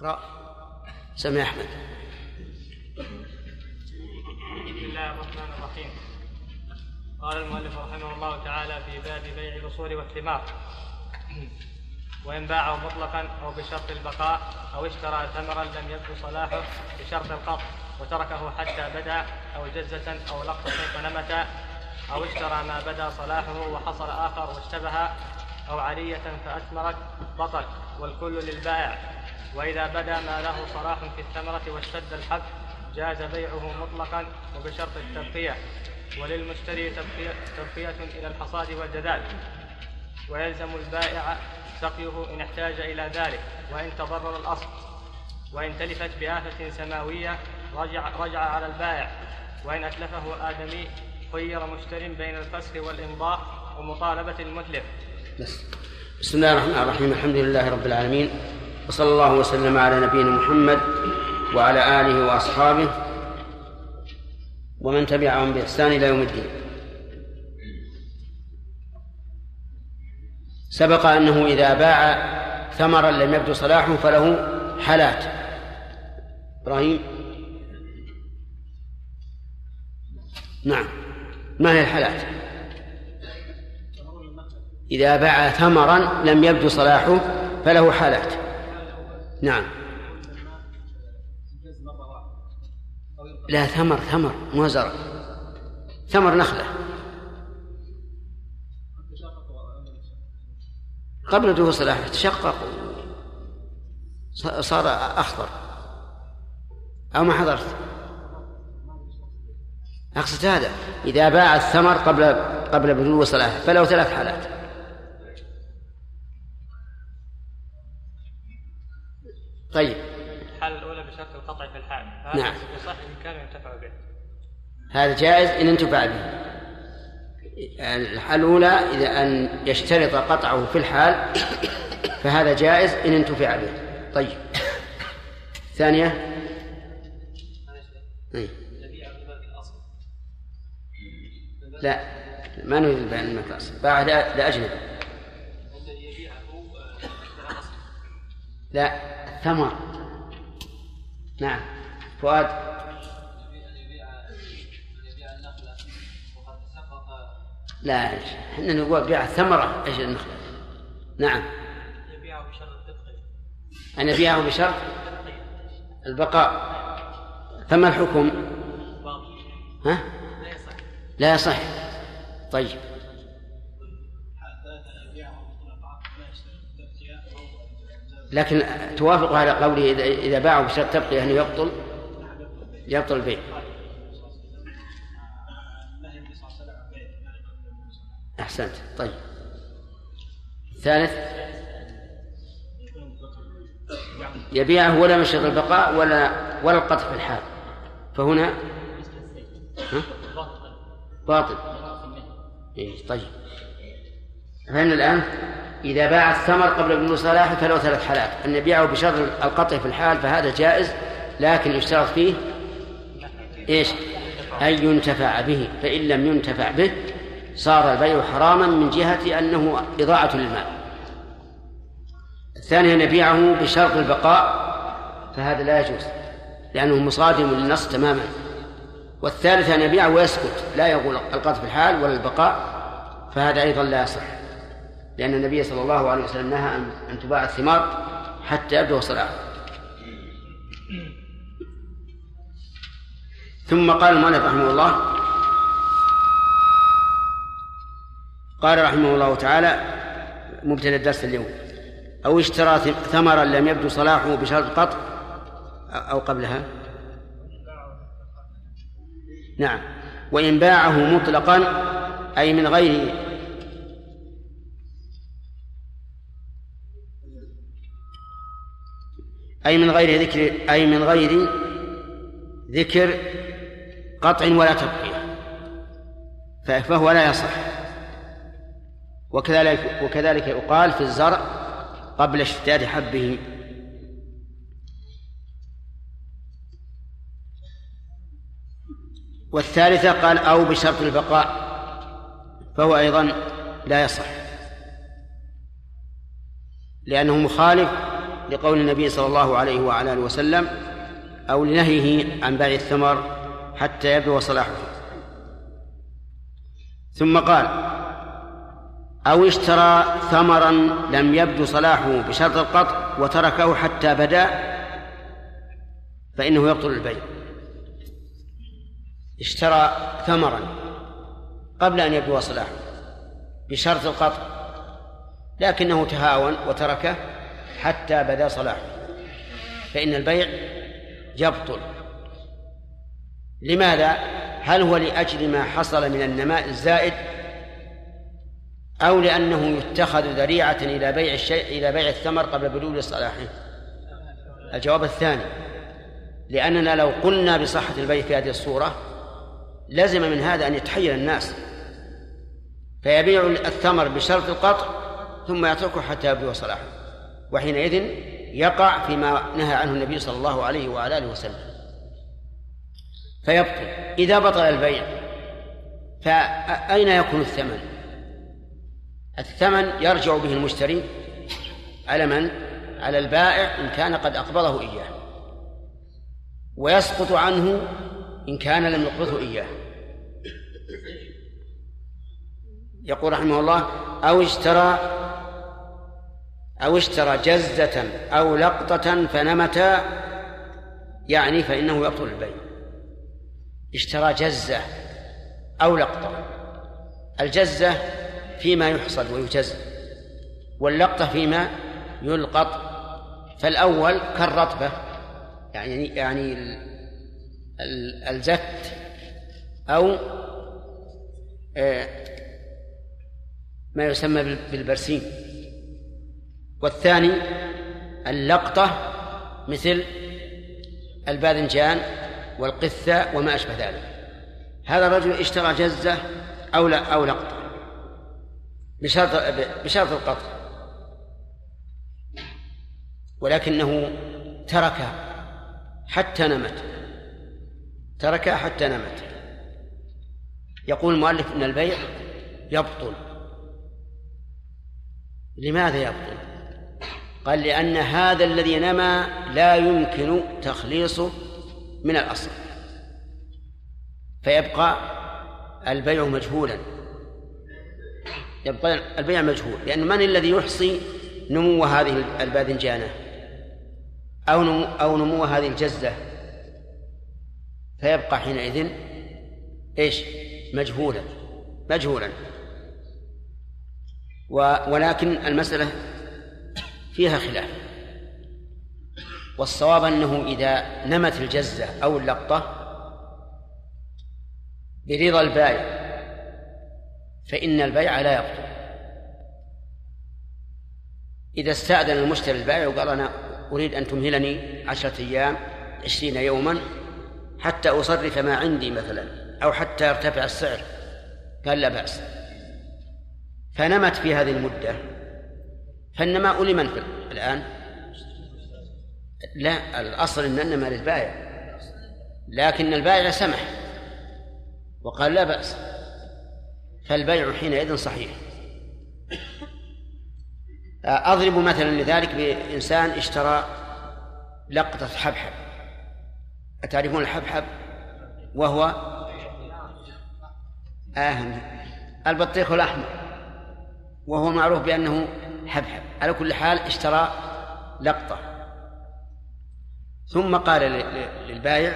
اقرأ. سمع أحمد. بسم الله الرحمن الرحيم. قال المؤلف رحمه الله تعالى في باب بيع الأصول والثمار وإن باعه مطلقا أو بشرط البقاء أو اشترى ثمرا لم يبدو صلاحه بشرط القطع وتركه حتى بدأ أو جزة أو لقطة فنمت أو اشترى ما بدا صلاحه وحصل آخر واشتبه أو عرية فأثمرت بطل والكل للبائع. وإذا بدا ما له صلاح في الثمرة واشتد الحب جاز بيعه مطلقا وبشرط التبقية. وللمشتري تبقية إلى الحصاد والجدال ويلزم البائع سقيه إن احتاج إلى ذلك. وإن تضرر الأصل. وإن تلفت بآفة سماوية رجع, رجع على البائع. وإن أتلفه آدمي خير مشتر بين الفسخ والإمضاء ومطالبة المتلف. بس. بسم الله الرحمن الرحيم. الحمد لله رب العالمين. وصلى الله وسلم على نبينا محمد وعلى آله وأصحابه ومن تبعهم بإحسان إلى يوم الدين. سبق أنه إذا باع ثمرا لم يبدو صلاحه فله حالات. إبراهيم؟ نعم. ما هي الحالات؟ إذا باع ثمرا لم يبدو صلاحه فله حالات. نعم. لا ثمر ثمر مو زرع. ثمر نخلة. قبل دخول صلاحه تشقق صار أخضر. أو ما حضرت. أقصد هذا. إذا باع الثمر قبل قبل بدو صلاحه فله ثلاث حالات. طيب. الحالة الأولى بشرط القطع في الحال نعم. يصح إن كان ينتفع به. هذا جائز إن انتفع به. الحالة الأولى إذا أن يشترط قطعه في الحال فهذا جائز إن انتفع به. طيب. ثانية. أي. لا ما نريد البيع الملك الأصل باع لأجنبي لا. الثمر. نعم. فؤاد. لا إحنا نقول بيع الثمرة. إيش النخلة؟ نعم. أن يبيعه بشرط البقاء. فما الحكم؟ ها؟ لا يصح. طيب. لكن توافق على قوله إذا إذا باعوا بشرط تبقية أنه يبطل؟ يبطل البيع. أحسنت. طيب. الثالث يبيعه ولا مشرط البقاء ولا ولا القطع في الحال. فهنا؟ باطل. إيه طيب. فهمنا الآن؟ إذا باع الثمر قبل بلوغ صلاحه فله ثلاث حالات أن يبيعه بشرط القطع في الحال فهذا جائز لكن يشترط فيه إيش؟ أن ينتفع به فإن لم ينتفع به صار البيع حراما من جهة أنه إضاعة للمال. الثاني أن يبيعه بشرط البقاء فهذا لا يجوز لأنه مصادم للنص تماما. والثالث أن يبيعه ويسكت لا يقول القطع في الحال ولا البقاء فهذا أيضا لا يصح. لأن النبي صلى الله عليه وسلم نهى أن تباع الثمار حتى يبدو صلاحه. ثم قال المؤلف رحمه الله قال رحمه الله تعالى مبتدأ الدرس اليوم. أو اشترى ثمرا لم يبدو صلاحه بشرط قطع أو قبلها؟ نعم. وإن باعه مطلقا أي من غير أي من غير ذكر أي من غير ذكر قطع ولا تبقية. فهو لا يصح. وكذلك وكذلك يقال في الزرع قبل اشتداد حبه. والثالثة قال أو بشرط البقاء فهو أيضا لا يصح. لأنه مخالف لقول النبي صلى الله عليه وعلى آله وسلم أو لنهيه عن بيع الثمر حتى يبدو صلاحه. ثم قال أو اشترى ثمرا لم يبدو صلاحه بشرط القطع وتركه حتى بدا فإنه يبطل البيع. اشترى ثمرا قبل أن يبدو صلاحه بشرط القطع لكنه تهاون وتركه حتى بدا صلاحه. فإن البيع يبطل. لماذا؟ هل هو لأجل ما حصل من النماء الزائد؟ أو لأنه يتخذ ذريعة إلى بيع الشيء إلى بيع الثمر قبل بلوغ صلاحه؟ الجواب الثاني لأننا لو قلنا بصحة البيع في هذه الصورة لزم من هذا أن يتحير الناس. فيبيع الثمر بشرط القطع ثم يتركه حتى يبدو صلاحه. وحينئذ يقع فيما نهى عنه النبي صلى الله عليه وعلى آله وسلم. فيبطل. إذا بطل البيع فأين يكون الثمن؟ الثمن يرجع به المشتري على من؟ على البائع إن كان قد أقبضه إياه. ويسقط عنه إن كان لم يقبضه إياه. يقول رحمه الله أو اشترى أو اشترى جزة أو لقطة فنمتا يعني فإنه يبطل البيع. اشترى جزة أو لقطة. الجزة فيما يحصد ويجز واللقطة فيما يلقط. فالأول كالرطبة يعني يعني الزت أو آه، ما يسمى بالبرسيم. والثاني اللقطة مثل الباذنجان والقثة وما أشبه ذلك. هذا الرجل اشترى جزة أو لا أو لقطة. بشرط بشرط القطع. ولكنه تركها حتى نمت. تركها حتى نمت. يقول المؤلف إن البيع يبطل. لماذا يبطل؟ قال لأن هذا الذي نمى لا يمكن تخليصه من الأصل. فيبقى البيع مجهولا. يبقى البيع مجهول. لأن من الذي يحصي نمو هذه الباذنجانة؟ أو نمو أو نمو هذه الجزة؟ فيبقى حينئذ إيش؟ مجهولا. مجهولا. ولكن المسألة فيها خلاف. والصواب أنه إذا نمت الجزة أو اللقطة برضا البائع فإن البيع لا يبطل إذا استأذن المشتري البائع وقال أنا أريد أن تمهلني عشرة أيام عشرين يوما حتى أصرف ما عندي مثلا أو حتى يرتفع السعر قال لا بأس. فنمت في هذه المدة فالنماء لمن الآن. لا الأصل أن النماء للبائع. لكن البائع سمح. وقال لا بأس. فالبيع حينئذ صحيح. أضرب مثلا لذلك بإنسان اشترى لقطة حبحب. أتعرفون الحبحب؟ وهو آه البطيخ الأحمر. وهو معروف بأنه حبحب على كل حال اشترى لقطة. ثم قال للبائع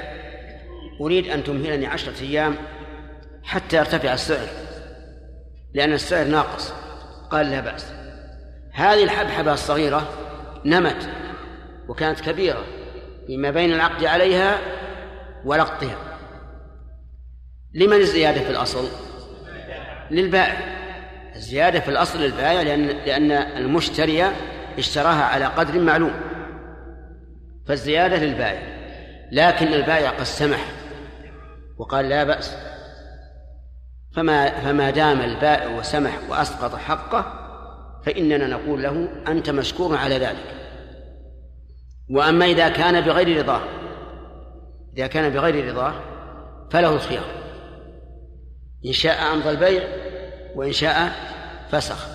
أريد أن تمهلني عشرة أيام حتى يرتفع السعر لأن السعر ناقص. قال لا بأس. هذه الحبحبة الصغيرة نمت وكانت كبيرة فيما بين العقد عليها ولقطها. لمن الزيادة في الأصل؟ للبائع. الزيادة في الأصل للبائع لأن لأن المشتري اشتراها على قدر معلوم. فالزيادة للبائع. لكن البائع قد سمح وقال لا بأس. فما فما دام البائع وسمح وأسقط حقه فإننا نقول له أنت مشكور على ذلك. وأما إذا كان بغير رضاه إذا كان بغير رضاه فله الخيار. إن شاء أمضى البيع وإن شاء فسخ.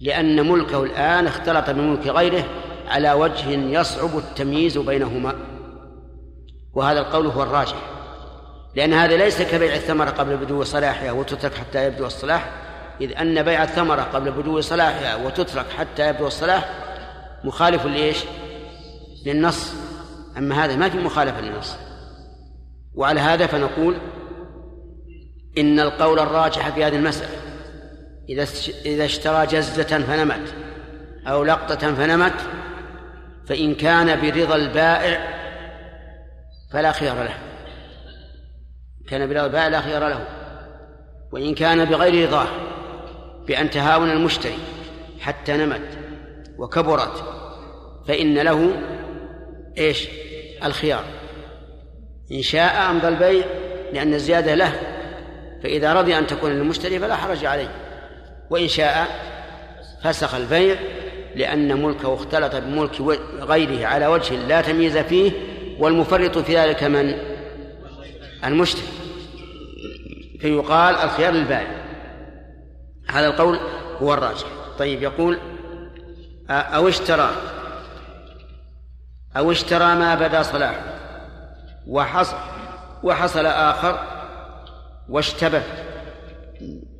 لأن ملكه الآن اختلط بملك غيره على وجه يصعب التمييز بينهما. وهذا القول هو الراجح. لأن هذا ليس كبيع الثمرة قبل بدو صلاحها وتترك حتى يبدو الصلاح إذ أن بيع الثمرة قبل بدو صلاحها وتترك حتى يبدو الصلاح مخالف لإيش؟ للنص. أما هذا ما في مخالفة للنص. وعلى هذا فنقول إن القول الراجح في هذه المسألة. إذا إذا اشترى جزة فنمت أو لقطة فنمت فإن كان برضا البائع فلا خيار له. كان برضا البائع لا خيار له. وإن كان بغير رضاه بأن تهاون المشتري حتى نمت وكبرت فإن له إيش؟ الخيار. إن شاء أمضى البيع لأن الزيادة له. فإذا رضي أن تكون للمشتري فلا حرج عليه. وإن شاء فسخ البيع لأن ملكه اختلط بملك غيره على وجه لا تمييز فيه والمفرط في ذلك من؟ المشتري. فيقال الخيار للبائع. هذا القول هو الراجح. طيب يقول أو اشترى أو اشترى ما بدا صلاحه وحصل وحصل آخر واشتبه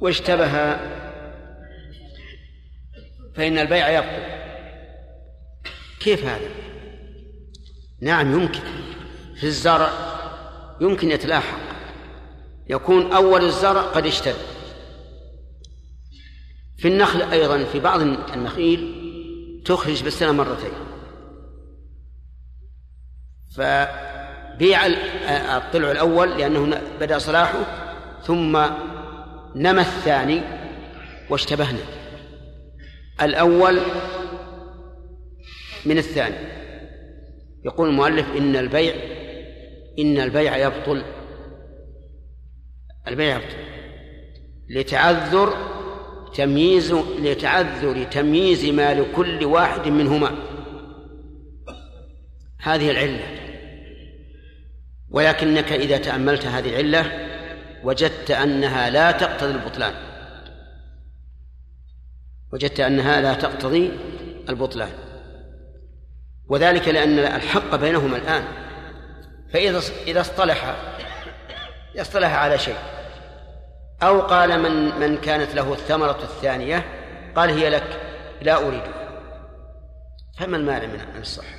واشتبه. فإن البيع يبطل. كيف هذا؟ نعم يمكن. في الزرع يمكن يتلاحق يكون أول الزرع قد اشتد في النخل أيضا في بعض النخيل تخرج بالسنة مرتين. فبيع الطلع الأول لأنه بدأ صلاحه. ثم نمى الثاني واشتبهنا. الأول من الثاني. يقول المؤلف إن البيع إن البيع يبطل. البيع يبطل. لتعذر تمييز لتعذر تمييز ما لكل واحد منهما. هذه العلة. ولكنك إذا تأملت هذه العلة وجدت أنها لا تقتضي البطلان. وجدت أنها لا تقتضي البطلان. وذلك لأن الحق بينهما الآن. فإذا إذا اصطلح اصطلح على شيء. أو قال من من كانت له الثمرة الثانية قال هي لك لا أريدها. فما المانع من الصحة؟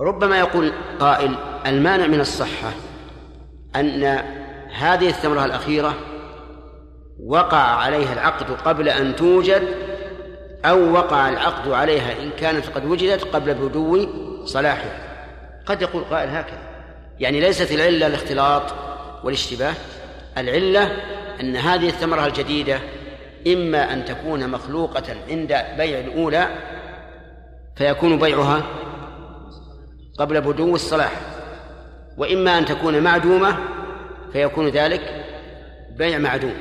ربما يقول قائل المانع من الصحة أن هذه الثمرة الأخيرة وقع عليها العقد قبل أن توجد أو وقع العقد عليها إن كانت قد وجدت قبل بدو صلاحها. قد يقول قائل هكذا. يعني ليست العلة الاختلاط والاشتباه. العلة أن هذه الثمرة الجديدة إما أن تكون مخلوقة عند بيع الأولى فيكون بيعها قبل بدو الصلاح وإما أن تكون معدومة فيكون ذلك بيع معدوم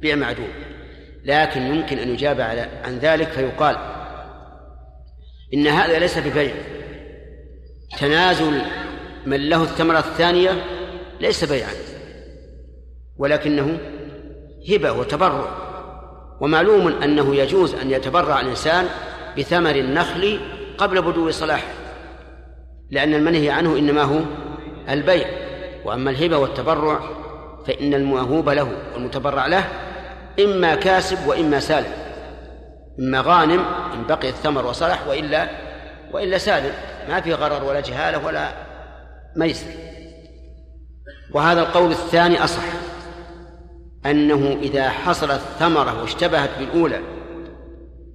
بيع معدوم. لكن يمكن أن يجاب على عن ذلك فيقال إن هذا ليس ببيع. تنازل من له الثمرة الثانية ليس بيعا ولكنه هبة وتبرع. ومعلوم أنه يجوز أن يتبرع الإنسان بثمر النخل قبل بدو صلاحه لأن المنهي عنه إنما هو البيع. وأما الهبة والتبرع فإن الموهوب له والمتبرع له إما كاسب وإما سالم إما غانم إن بقي الثمر وصلح وإلا وإلا سالم ما في غرر ولا جهالة ولا ميسر. وهذا القول الثاني أصح أنه إذا حصلت ثمرة واشتبهت بالأولى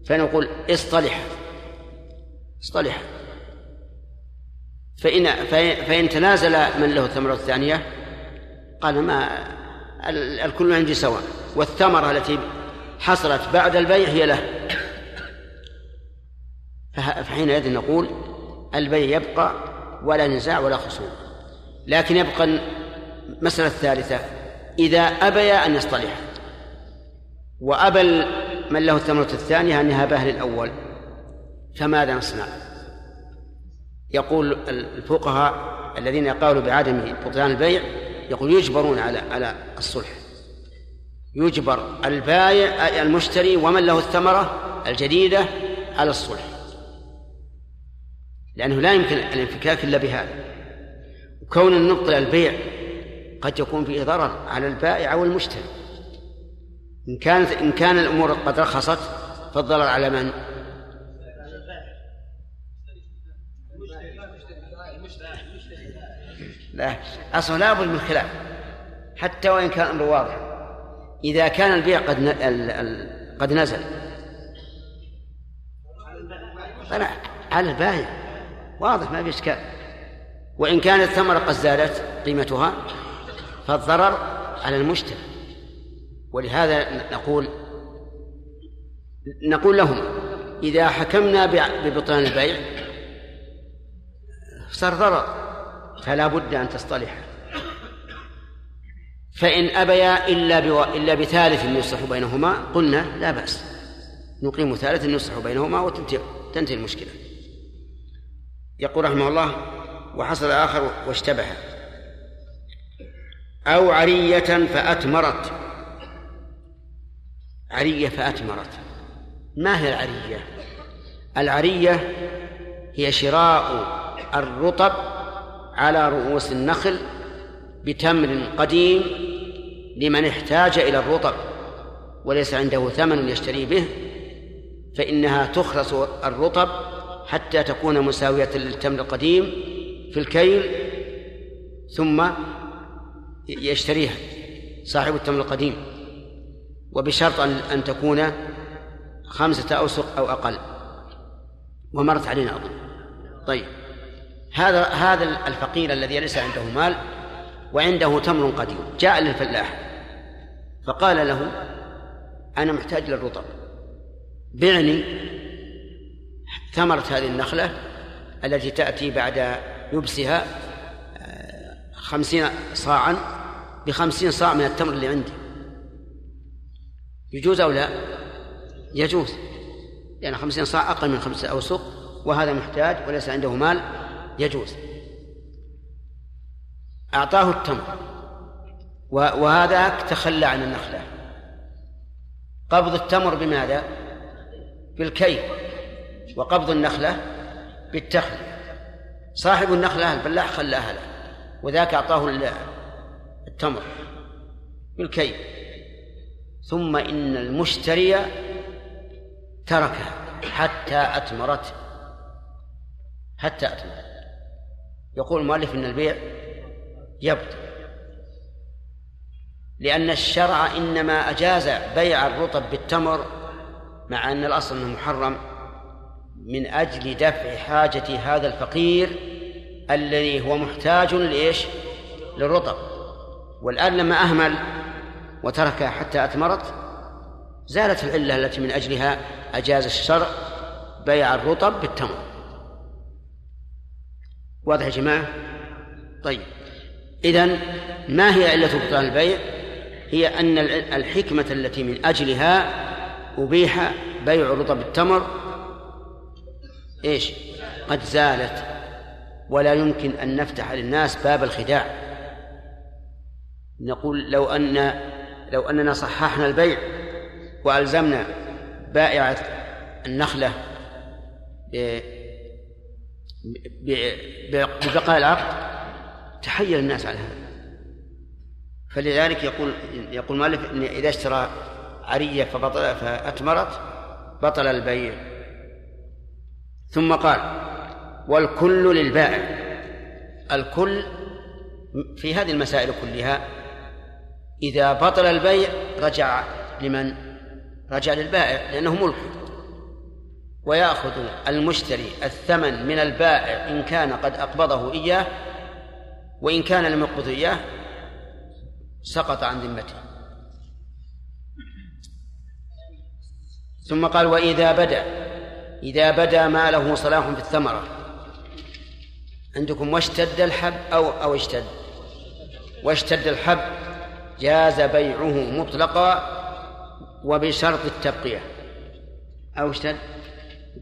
فنقول اصطلح اصطلح. فإن فإن تنازل من له الثمرة الثانية قال ما الكل عندي سواء. والثمرة التي حصلت بعد البيع هي له. فحينئذ نقول البيع يبقى ولا نزاع ولا خصوم. لكن يبقى المسألة الثالثة إذا أبي أن يصطلح. وأبى من له الثمرة الثانية أن يهبها للأول فماذا نصنع؟ يقول الفقهاء الذين قالوا بعدم بطلان البيع يقول يجبرون على على الصلح. يجبر البايع المشتري ومن له الثمرة الجديدة على الصلح. لأنه لا يمكن الانفكاك إلا بهذا. وكون نبطل البيع قد يكون فيه ضرر على البائع أو المشتري. إن كانت إن كان الأمور قد رخصت فالضرر على من؟ لا أصلا لابد من خلاف حتى وإن كان الأمر واضح. إذا كان البيع قد قد نزل. فلا على البائع واضح ما في إشكال. وإن كانت الثمرة قد زادت قيمتها فالضرر على المشتري. ولهذا نقول نقول لهم إذا حكمنا ببطلان البيع صار ضرر. فلا بد أن تصطلح. فإن أبيا إلا بو... إلا بثالث يصلح بينهما قلنا لا بأس. نقيم ثالث يصلح بينهما وتنتهي تنتهي المشكلة. يقول رحمه الله وحصل آخر واشتبه. أو عرية فأتمرت. عرية فأتمرت. ما هي العرية؟ العرية هي شراء الرطب على رؤوس النخل بتمر قديم لمن احتاج إلى الرطب وليس عنده ثمن يشتري به فإنها تخرس الرطب حتى تكون مساوية للتمر القديم في الكيل ثم يشتريها صاحب التمر القديم وبشرط أن تكون خمسة أوسق أو أقل ومرت علينا أظن. طيب. هذا هذا الفقير الذي ليس عنده مال وعنده تمر قديم جاء للفلاح فقال له أنا محتاج للرطب بعني ثمرة هذه النخلة التي تأتي بعد يبسها آه، خمسين صاعا بخمسين صاع من التمر اللي عندي. يجوز أو لا؟ يجوز لأن يعني خمسين صاع أقل من خمسة أوسق وهذا محتاج وليس عنده مال. يجوز. أعطاه التمر. وهذاك تخلى عن النخلة. قبض التمر بماذا؟ بالكيل. وقبض النخلة بالتخل. صاحب النخلة الفلاح خلاها له. وذاك أعطاه التمر بالكيل. ثم إن المشتري تركها حتى أتمرت. حتى أتمرت. يقول المؤلف إن البيع يبطل. لأن الشرع إنما أجاز بيع الرطب بالتمر مع أن الأصل أنه محرم من أجل دفع حاجة هذا الفقير الذي هو محتاج لإيش؟ للرطب. والآن لما أهمل وتركها حتى أثمرت زالت العلة التي من أجلها أجاز الشرع بيع الرطب بالتمر. واضح يا جماعة؟ طيب إذن ما هي علة بطلان البيع؟ هي أن الحكمة التي من أجلها أبيح بيع رطب التمر إيش قد زالت ولا يمكن أن نفتح للناس باب الخداع نقول لو أن لو أننا صححنا البيع وألزمنا بائع النخلة ببقاء العقد تحير الناس على هذا. فلذلك يقول يقول مالك إن إذا اشترى عرية فبطل فأتمرت بطل البيع. ثم قال والكل للبائع. الكل في هذه المسائل كلها إذا بطل البيع رجع لمن؟ رجع للبائع لأنه ملك. ويأخذ المشتري الثمن من البائع إن كان قد أقبضه إياه وإن كان لم يقبضه إياه سقط عن ذمته. ثم قال وإذا بدأ إذا بدأ ما له صلاح في الثمرة. عندكم واشتد الحب أو أو اشتد؟ واشتد الحب جاز بيعه مطلقا وبشرط التبقية. أو اشتد؟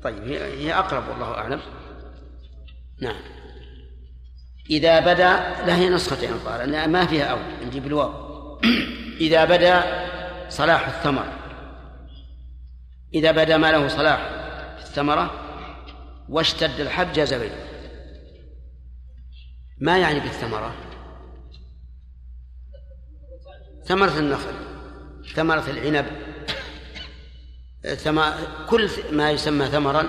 طيب هي أقرب والله أعلم. نعم. إذا بدا لا هي نسختين الظاهر ما فيها أو عندي بالواو. إذا بدا صلاح الثمر إذا بدا ما له صلاح في الثمرة واشتد الحب جاز بينه ما يعني بالثمرة؟ ثمرة النخل ثمرة العنب. كل ما يسمى ثمرا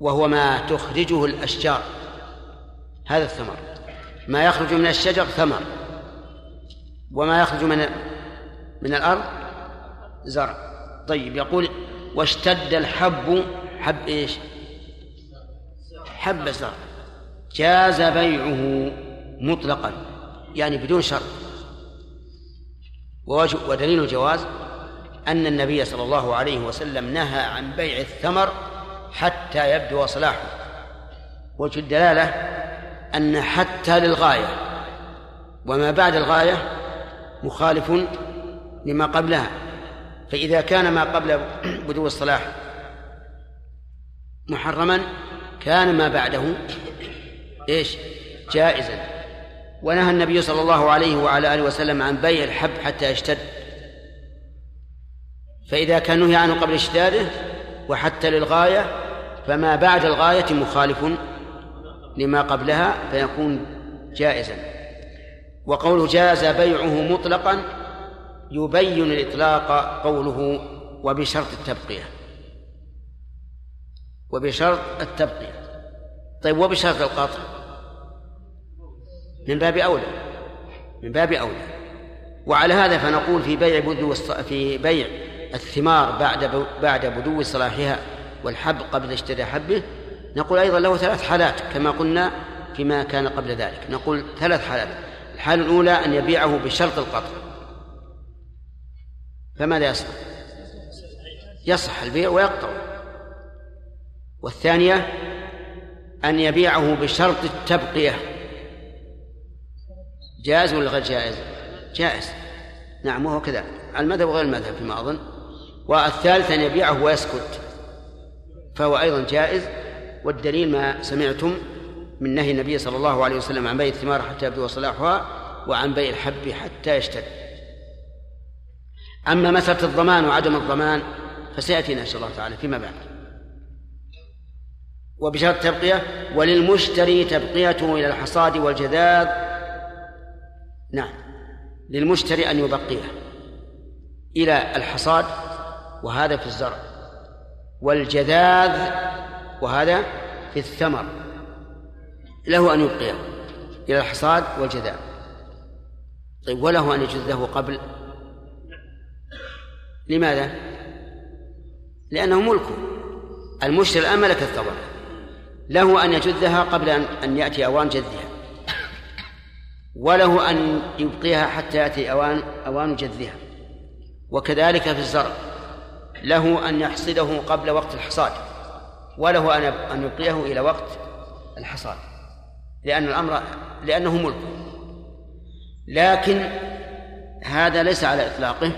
وهو ما تخرجه الأشجار. هذا الثمر. ما يخرج من الشجر ثمر. وما يخرج من من الأرض زرع. طيب يقول واشتد الحب حب إيش؟ حب الزرع جاز بيعه مطلقا يعني بدون شرط. ودليل الجواز أن النبي صلى الله عليه وسلم نهى عن بيع الثمر حتى يبدو صلاحه. وجه الدلالة أن حتى للغاية وما بعد الغاية مخالف لما قبلها. فإذا كان ما قبل بدو الصلاح محرما كان ما بعده إيش؟ جائزا. ونهى النبي صلى الله عليه وعلى آله وسلم عن بيع الحب حتى يشتد. فإذا كان نهي عنه قبل اشتداده وحتى للغاية فما بعد الغاية مخالف لما قبلها فيكون جائزا. وقول جاز بيعه مطلقا يبين الإطلاق قوله وبشرط التبقية. وبشرط التبقية. طيب وبشرط القطع؟ من باب أولى. من باب أولى. وعلى هذا فنقول في بيع بدو في بيع الثمار بعد بعد بدو صلاحها والحب قبل اشتدى حبه. نقول أيضا له ثلاث حالات كما قلنا فيما كان قبل ذلك. نقول ثلاث حالات. الحالة الأولى أن يبيعه بشرط القطع. فماذا يصح؟ يصح البيع ويقطع. والثانية أن يبيعه بشرط التبقية. جائز ولا غير جائز؟ جائز. نعم وهو كذلك المذهب وغير المذهب فيما أظن. والثالث أن يبيعه ويسكت فهو أيضا جائز. والدليل ما سمعتم من نهي النبي صلى الله عليه وسلم عن بيع الثمار حتى يبدو صلاحها وعن بيع الحب حتى يشتد أما مسألة الضمان وعدم الضمان فسيأتينا إن شاء الله تعالى فيما بعد. وبشرط التبقية وللمشتري تبقيته إلى الحصاد والجذاذ. نعم للمشتري أن يبقيه إلى الحصاد وهذا في الزرع والجذاذ وهذا في الثمر له أن يبقيه إلى الحصاد والجذاذ. طيب وله أن يجذه قبل؟ لماذا؟ لأنه ملكه. المشتري الآن ملك الثمر. له أن يجذها قبل أن يأتي أوان جذها وله أن يبقيها حتى يأتي أوان أوان جذها وكذلك في الزرع. له أن يحصده قبل وقت الحصاد وله أن أن يبقيه إلى وقت الحصاد لأن الأمر لأنه ملك. لكن هذا ليس على إطلاقه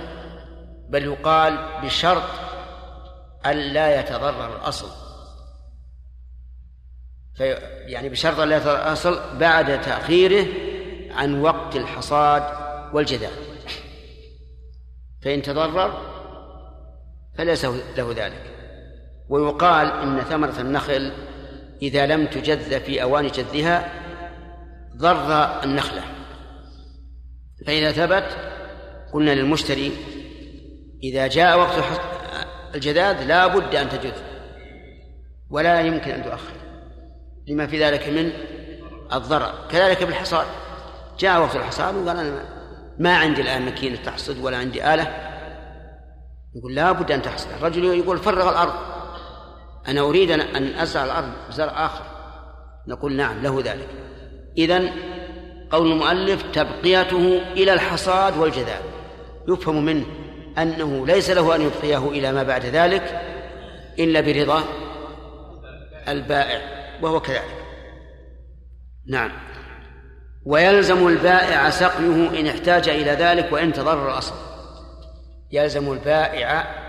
بل يقال بشرط ألا يتضرر الأصل. في يعني بشرط ألا يتضرر الأصل بعد تأخيره عن وقت الحصاد والجذاب فإن تضرر فليس له ذلك. ويقال إن ثمرة النخل إذا لم تجذ في أوان جذها ضر النخلة. فإذا ثبت قلنا للمشتري إذا جاء وقت الجذاذ لا بد أن تجذ ولا يمكن أن تؤخر. لما في ذلك من الضرر. كذلك بالحصاد. جاء وقت الحصاد وقال أنا ما عندي الآن ماكينة تحصد ولا عندي آلة. يقول لا بد أن تحصد الرجل يقول فرغ الأرض. أنا أريد أن أزرع الأرض زرع آخر. نقول نعم له ذلك. إذن قول المؤلف تبقيته إلى الحصاد والجذاب يفهم منه أنه ليس له أن يبقيه إلى ما بعد ذلك إلا برضا البائع وهو كذلك. نعم. ويلزم البائع سقيه إن احتاج إلى ذلك وإن تضرر الأصل يلزم البائع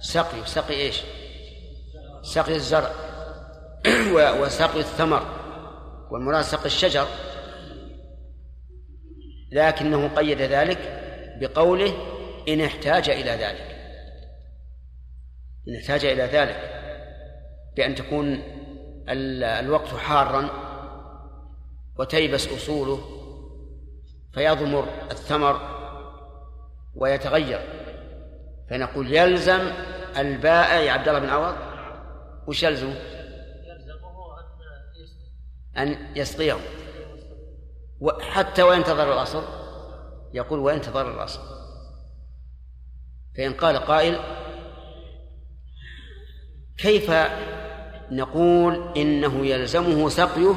سقي سقي إيش؟ سقي الزرع وسقي الثمر. والمراد سقي الشجر. لكنه قيد ذلك بقوله إن احتاج إلى ذلك. إن احتاج إلى ذلك. بأن تكون الوقت حارا وتيبس أصوله فيضمر الثمر ويتغير. فنقول يلزم البائع يا عبد الله بن عوض وش يلزمه؟ أن يسقيه. حتى وينتظر الأصل يقول وينتظر الأصل. فإن قال قائل كيف نقول إنه يلزمه سقيه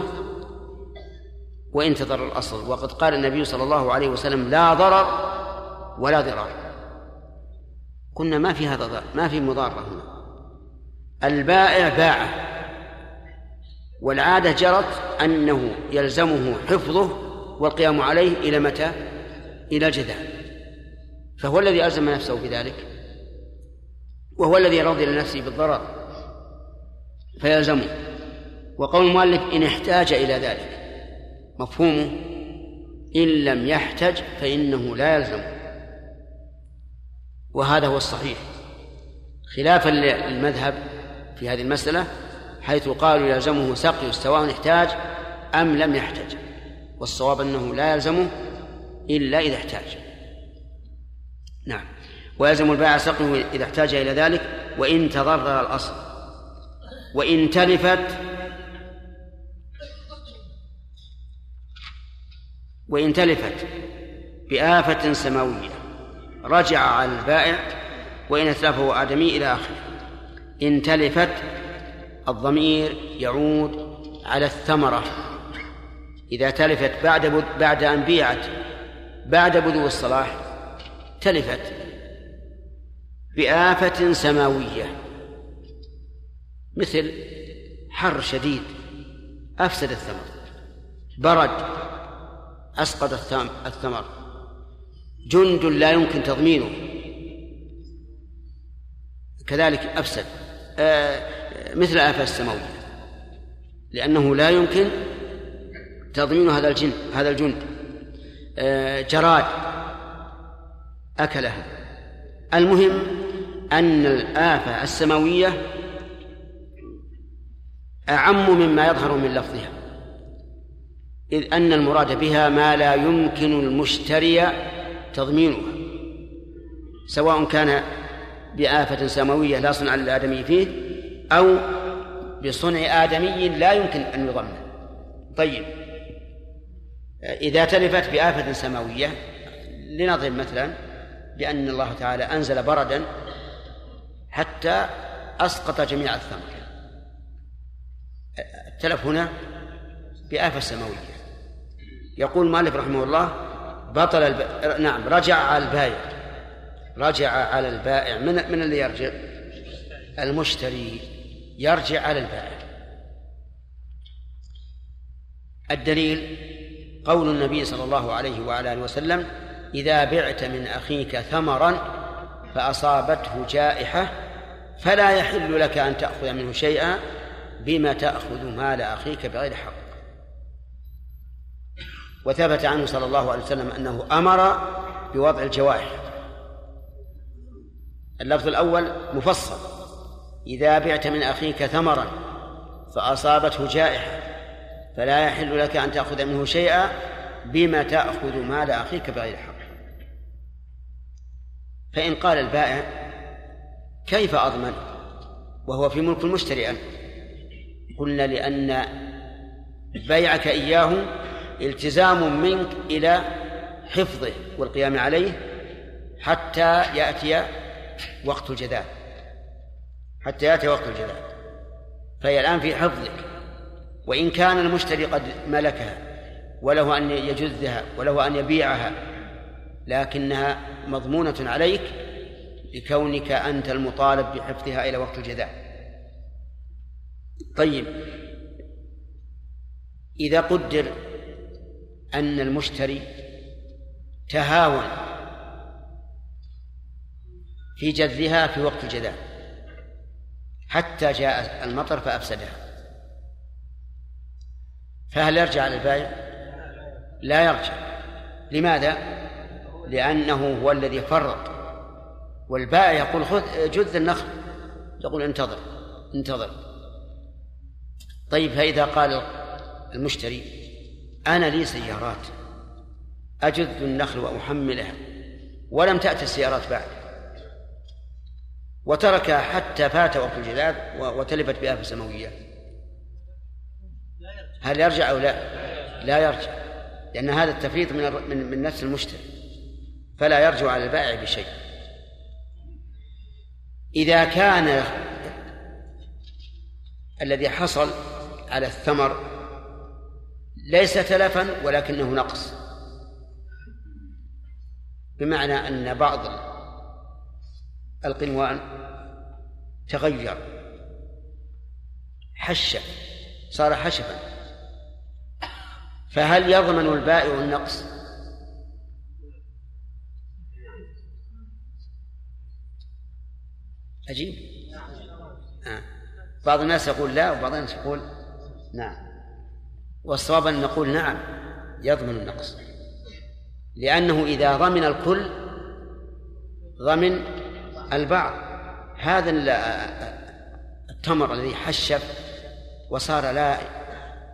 وانتظر الأصل؟ وقد قال النبي صلى الله عليه وسلم لا ضرر ولا ضرار. قلنا ما في هذا ما في مضارة هنا. البائع باعه. والعادة جرت أنه يلزمه حفظه والقيام عليه إلى متى؟ إلى جدال فهو الذي ألزم نفسه بذلك. وهو الذي رضي لنفسه بالضرر. فيلزمه. وقول المؤلف إن احتاج إلى ذلك. مفهومه؟ إن لم يحتج فإنه لا يلزم وهذا هو الصحيح. خلافا للمذهب في هذه المسألة حيث قالوا يلزمه سقي سواء احتاج أم لم يحتج والصواب أنه لا يلزمه إلا إذا احتاج. نعم. ويلزم البائع سقيه إذا احتاج إلى ذلك وإن تضرر الأصل. وإن تلفت وإن تلفت بآفة سماوية. رجع على البائع وإن أتلفه آدمي إلى آخره. إن تلفت الضمير يعود على الثمرة. إذا تلفت بعد بعد أن بيعت بعد بدو الصلاح تلفت بآفة سماوية. مثل حر شديد أفسد الثمر برد أسقط الثمر. جند لا يمكن تضمينه. كذلك أفسد. آه مثل الآفة السماوية. لأنه لا يمكن تضمين هذا الجن هذا الجند. آه، جراد أكلها. المهم أن الآفة السماوية أعم مما يظهر من لفظها. إذ أن المراد بها ما لا يمكن المشتري تضمينها سواء كان بآفة سماوية لا صنع للآدمي فيه أو بصنع آدمي لا يمكن أن يضمن طيب إذا تلفت بآفة سماوية لنضرب مثلا بأن الله تعالى أنزل بردا حتى أسقط جميع الثمر. التلف هنا بآفة سماوية. يقول مالك رحمه الله بطل الب... نعم رجع على البائع. رجع على البائع. من من اللي يرجع؟ المشتري. يرجع على البائع. الدليل قول النبي صلى الله عليه وعلى آله وسلم إذا بعت من أخيك ثمرا فأصابته جائحة فلا يحل لك أن تأخذ منه شيئا بما تأخذ مال أخيك بغير حق. وثبت عنه صلى الله عليه وسلم أنه أمر بوضع الجوائح اللفظ الأول مفصل. إذا بعت من أخيك ثمرا فأصابته جائحة فلا يحل لك أن تأخذ منه شيئا بما تأخذ مال أخيك بغير حق. فإن قال البائع كيف أضمن؟ وهو في ملك المشتري أنت قلنا لأن بيعك إياه التزام منك إلى حفظه والقيام عليه حتى يأتي وقت الجدال حتى يأتي وقت الجزاء. فهي الآن في حفظك. وإن كان المشتري قد ملكها وله أن يجزها وله أن يبيعها لكنها مضمونة عليك لكونك أنت المطالب بحفظها إلى وقت الجزاء. طيب. إذا قدر أن المشتري تهاون في جذها في وقت الجزاء حتى جاء المطر فأفسدها. فهل يرجع على البائع؟ لا يرجع. لماذا؟ لأنه هو الذي فرط. والبائع يقول خذ جذ النخل. يقول انتظر انتظر. طيب فإذا قال المشتري أنا لي سيارات. أجد النخل وأحملها ولم تأتي السيارات بعد. وتركها حتى فات وقت الجلاد وتلفت بآفة سماوية. هل يرجع أو لا؟ لا يرجع. لأن هذا التفريط من من, من نفس المشتري. فلا يرجع على البائع بشيء. إذا كان الذي حصل على الثمر ليس تلفا ولكنه نقص. بمعنى أن بعض القنوان تغير حش صار حشفا. فهل يضمن البائع النقص؟ عجيب آه. بعض الناس يقول لا وبعض الناس يقول نعم. والصواب أن نقول نعم يضمن النقص. لأنه إذا ضمن الكل ضمن البعض. هذا التمر الذي حشف وصار لا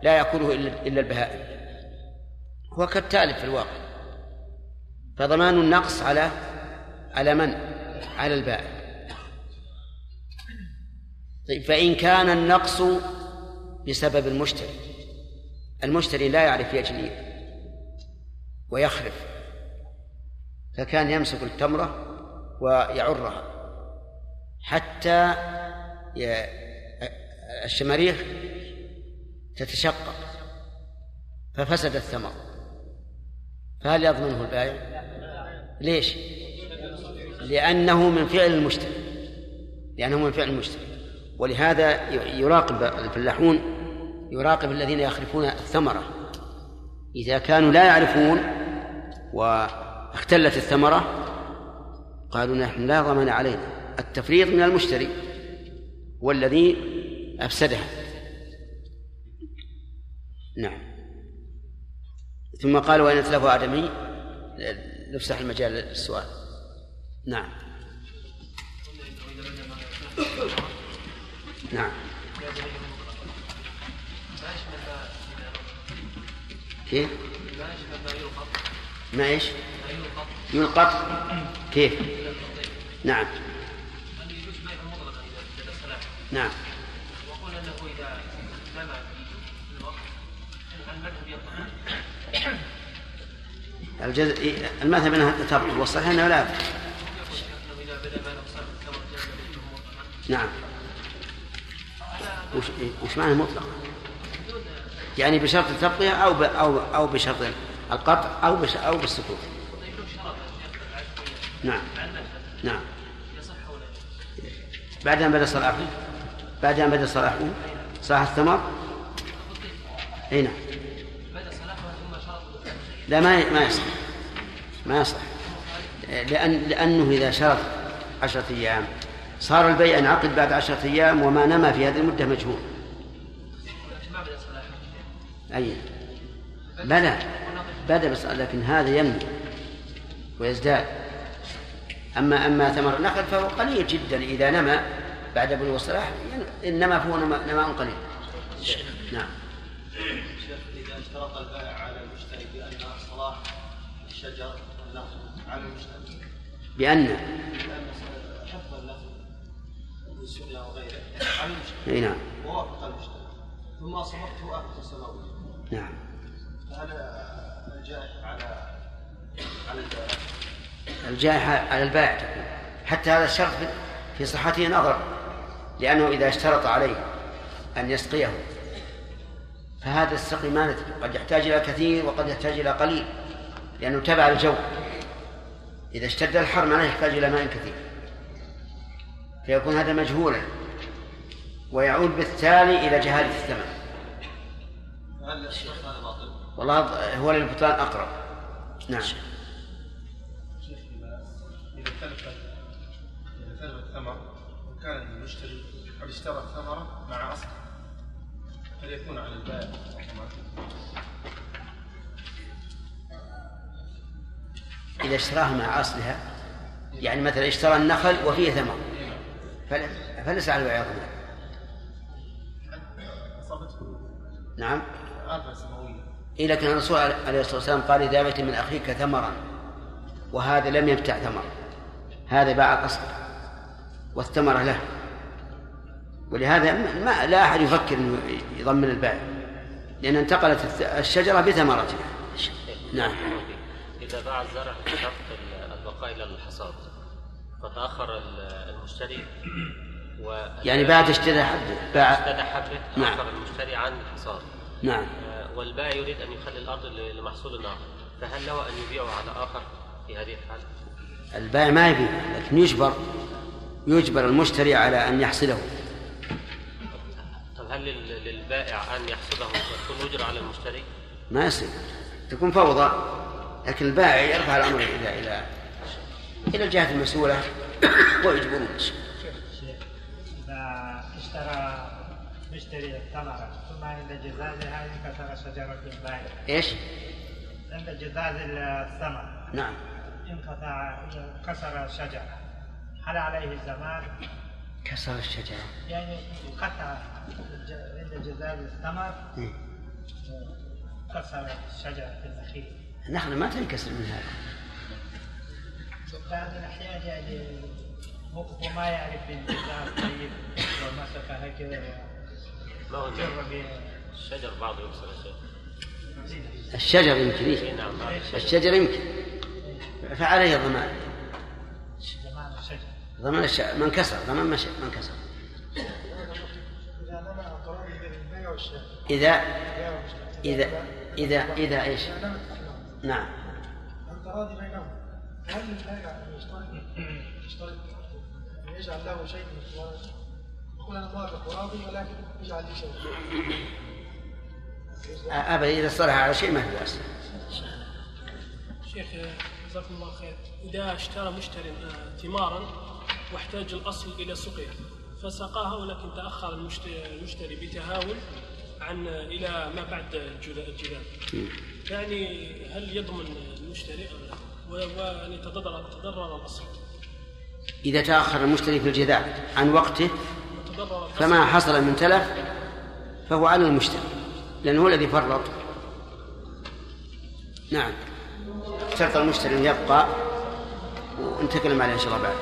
لا يأكله إلا البهائم. هو كالتالف في الواقع. فضمان النقص على على من؟ على البائع طيب فإن كان النقص بسبب المشتري. المشتري لا يعرف يجني ويخرف فكان يمسك التمرة ويعرها حتى الشماريخ تتشقق ففسد الثمر فهل يضمنه البائع؟ ليش؟ لأنه من فعل المشتري لأنه من فعل المشتري ولهذا يراقب الفلاحون يراقب الذين يخرفون الثمرة. إذا كانوا لا يعرفون واختلت الثمرة قالوا نحن لا ضمان علينا. التفريط من المشتري والذي أفسدها. نعم. ثم قال وإن أتلف آدمي؟ نفسح المجال للسؤال. نعم. نعم. كيف؟ ما إيش؟ يلقط كيف؟ نعم. نعم. وقلنا أنه إذا في الوقت المذهب الجزء المذهب أنها تبطل والصحيح أنه لا. نعم. وش, وش معنى مطلق؟ يعني بشرط التبقية أو أو أو بشرط القطع أو أو بالسكوت. نعم. نعم. بعد أن بدأ صلاحه بعد أن بدأ صلاحه صلاح الثمر أي نعم. لا ما ما يصح. ما يصح. لأن لأنه إذا شرط عشرة أيام صار البيع انعقد بعد عشرة أيام وما نما في هذه المدة مجهول. أي. بلى. بدا بس لكن هذا ينمو ويزداد. أما أما ثمر النخل فهو قليل جدا. إذا نما بعد بلوغ الصلاح إنما فهو نماء قليل. نعم. شيخ إذا اشترط البائع على المشتري بأن صلاح الشجر والنخل على المشتري. بأن. بأن حفظ النخل من سقيا وغيره على المشتري. أي نعم. ووافق المشتري. ثم أصابته آفة السماوية نعم. هل الجائحة على على البائع الجائحة على البائع تكون حتى هذا الشرط في صحته نظر لأنه إذا اشترط عليه أن يسقيه. فهذا السقي ما قد يحتاج إلى كثير وقد يحتاج إلى قليل لأنه تبع الجو. إذا اشتد الحر ما يحتاج إلى ماء كثير. فيكون هذا مجهولا ويعود بالتالي إلى جهالة الثمن. الشيخ هذا باطل؟ والله هو للبطلان أقرب. نعم. شيخ إذا إذا تلف إذا تلف الثمر وكان المشتري قد اشترى الثمرة مع أصل هل يكون على البائع إذا اشتراها مع أصلها يعني مثلا اشترى النخل وفيه ثمر. فليس على البائع نعم. إيه لكن الرسول عليه الصلاة والسلام قال إذا بيت من أخيك ثمرا وهذا لم يبتع ثمر هذا باع قصد والثمرة له. ولهذا ما لا أحد يفكر أنه يضمن البائع لأن انتقلت الشجرة بثمرتها نعم. إذا باع الزرع بشرط البقاء إلى الحصاد فتأخر المشتري و يعني بعد اشترى حبه باع حبه نعم. المشتري عن الحصاد. نعم. آه، والبائع يريد أن يخلي الأرض لمحصول آخر. فهل له أن يبيعه على آخر في هذه الحالة؟ البائع ما يبيع لكن يجبر يجبر المشتري على أن يحصله. طب هل لل- للبائع أن يحصده وتكون أجرة على المشتري؟ ما يصير. تكون فوضى لكن البائع يرفع الأمر إلى إلى إلى الجهة المسؤولة ويجبرون إذا اشترى مشتري الثمرة ثم عند جزازها انكسر شجرة البائع إيش؟ عند جزاز الثمر. نعم. انقطع كسر الشجرة هل عليه الزمان؟ كسر الشجرة. يعني قطع ج- عند جزاز الثمر. كسر الشجرة النخيل. النخلة ما تنكسر من هذا. بعض الأحيان يعني هو ما يعرف بالجزاز طيب ومسك هكذا الشجر بعض يكسر الشجر. الشجر يمكن إيه؟ نعم بعض الشجر. الشجر يمكن. فعليه الضمان الشجر. ضمان الش... من كسر ضمان مش... من كسر. إذا إذا إذا إذا إيش؟ نعم. التراضي بينهم هل البائع أن يشترط يشترط أن يجعل له شيء من موافق وراضي ولكن يجعل لي شيء أبدا إذا اصطلح على شيء ما في بأس. شيخ جزاكم الله خير. إذا اشترى مشتري آه، ثمارا واحتاج الأصل إلى سقيا فسقاها ولكن تأخر المشت- المشتري بتهاون عن إلى ما بعد الجلال يعني هل يضمن المشتري أم لا؟ و- وأن يتضرر تضرر الأصل. إذا تأخر المشتري في الجذاع عن وقته فما حصل من تلف فهو على المشتري لأنه هو الذي فرط. نعم. شرط المشتري أن يبقى ونتكلم عليه إن شاء الله بعد.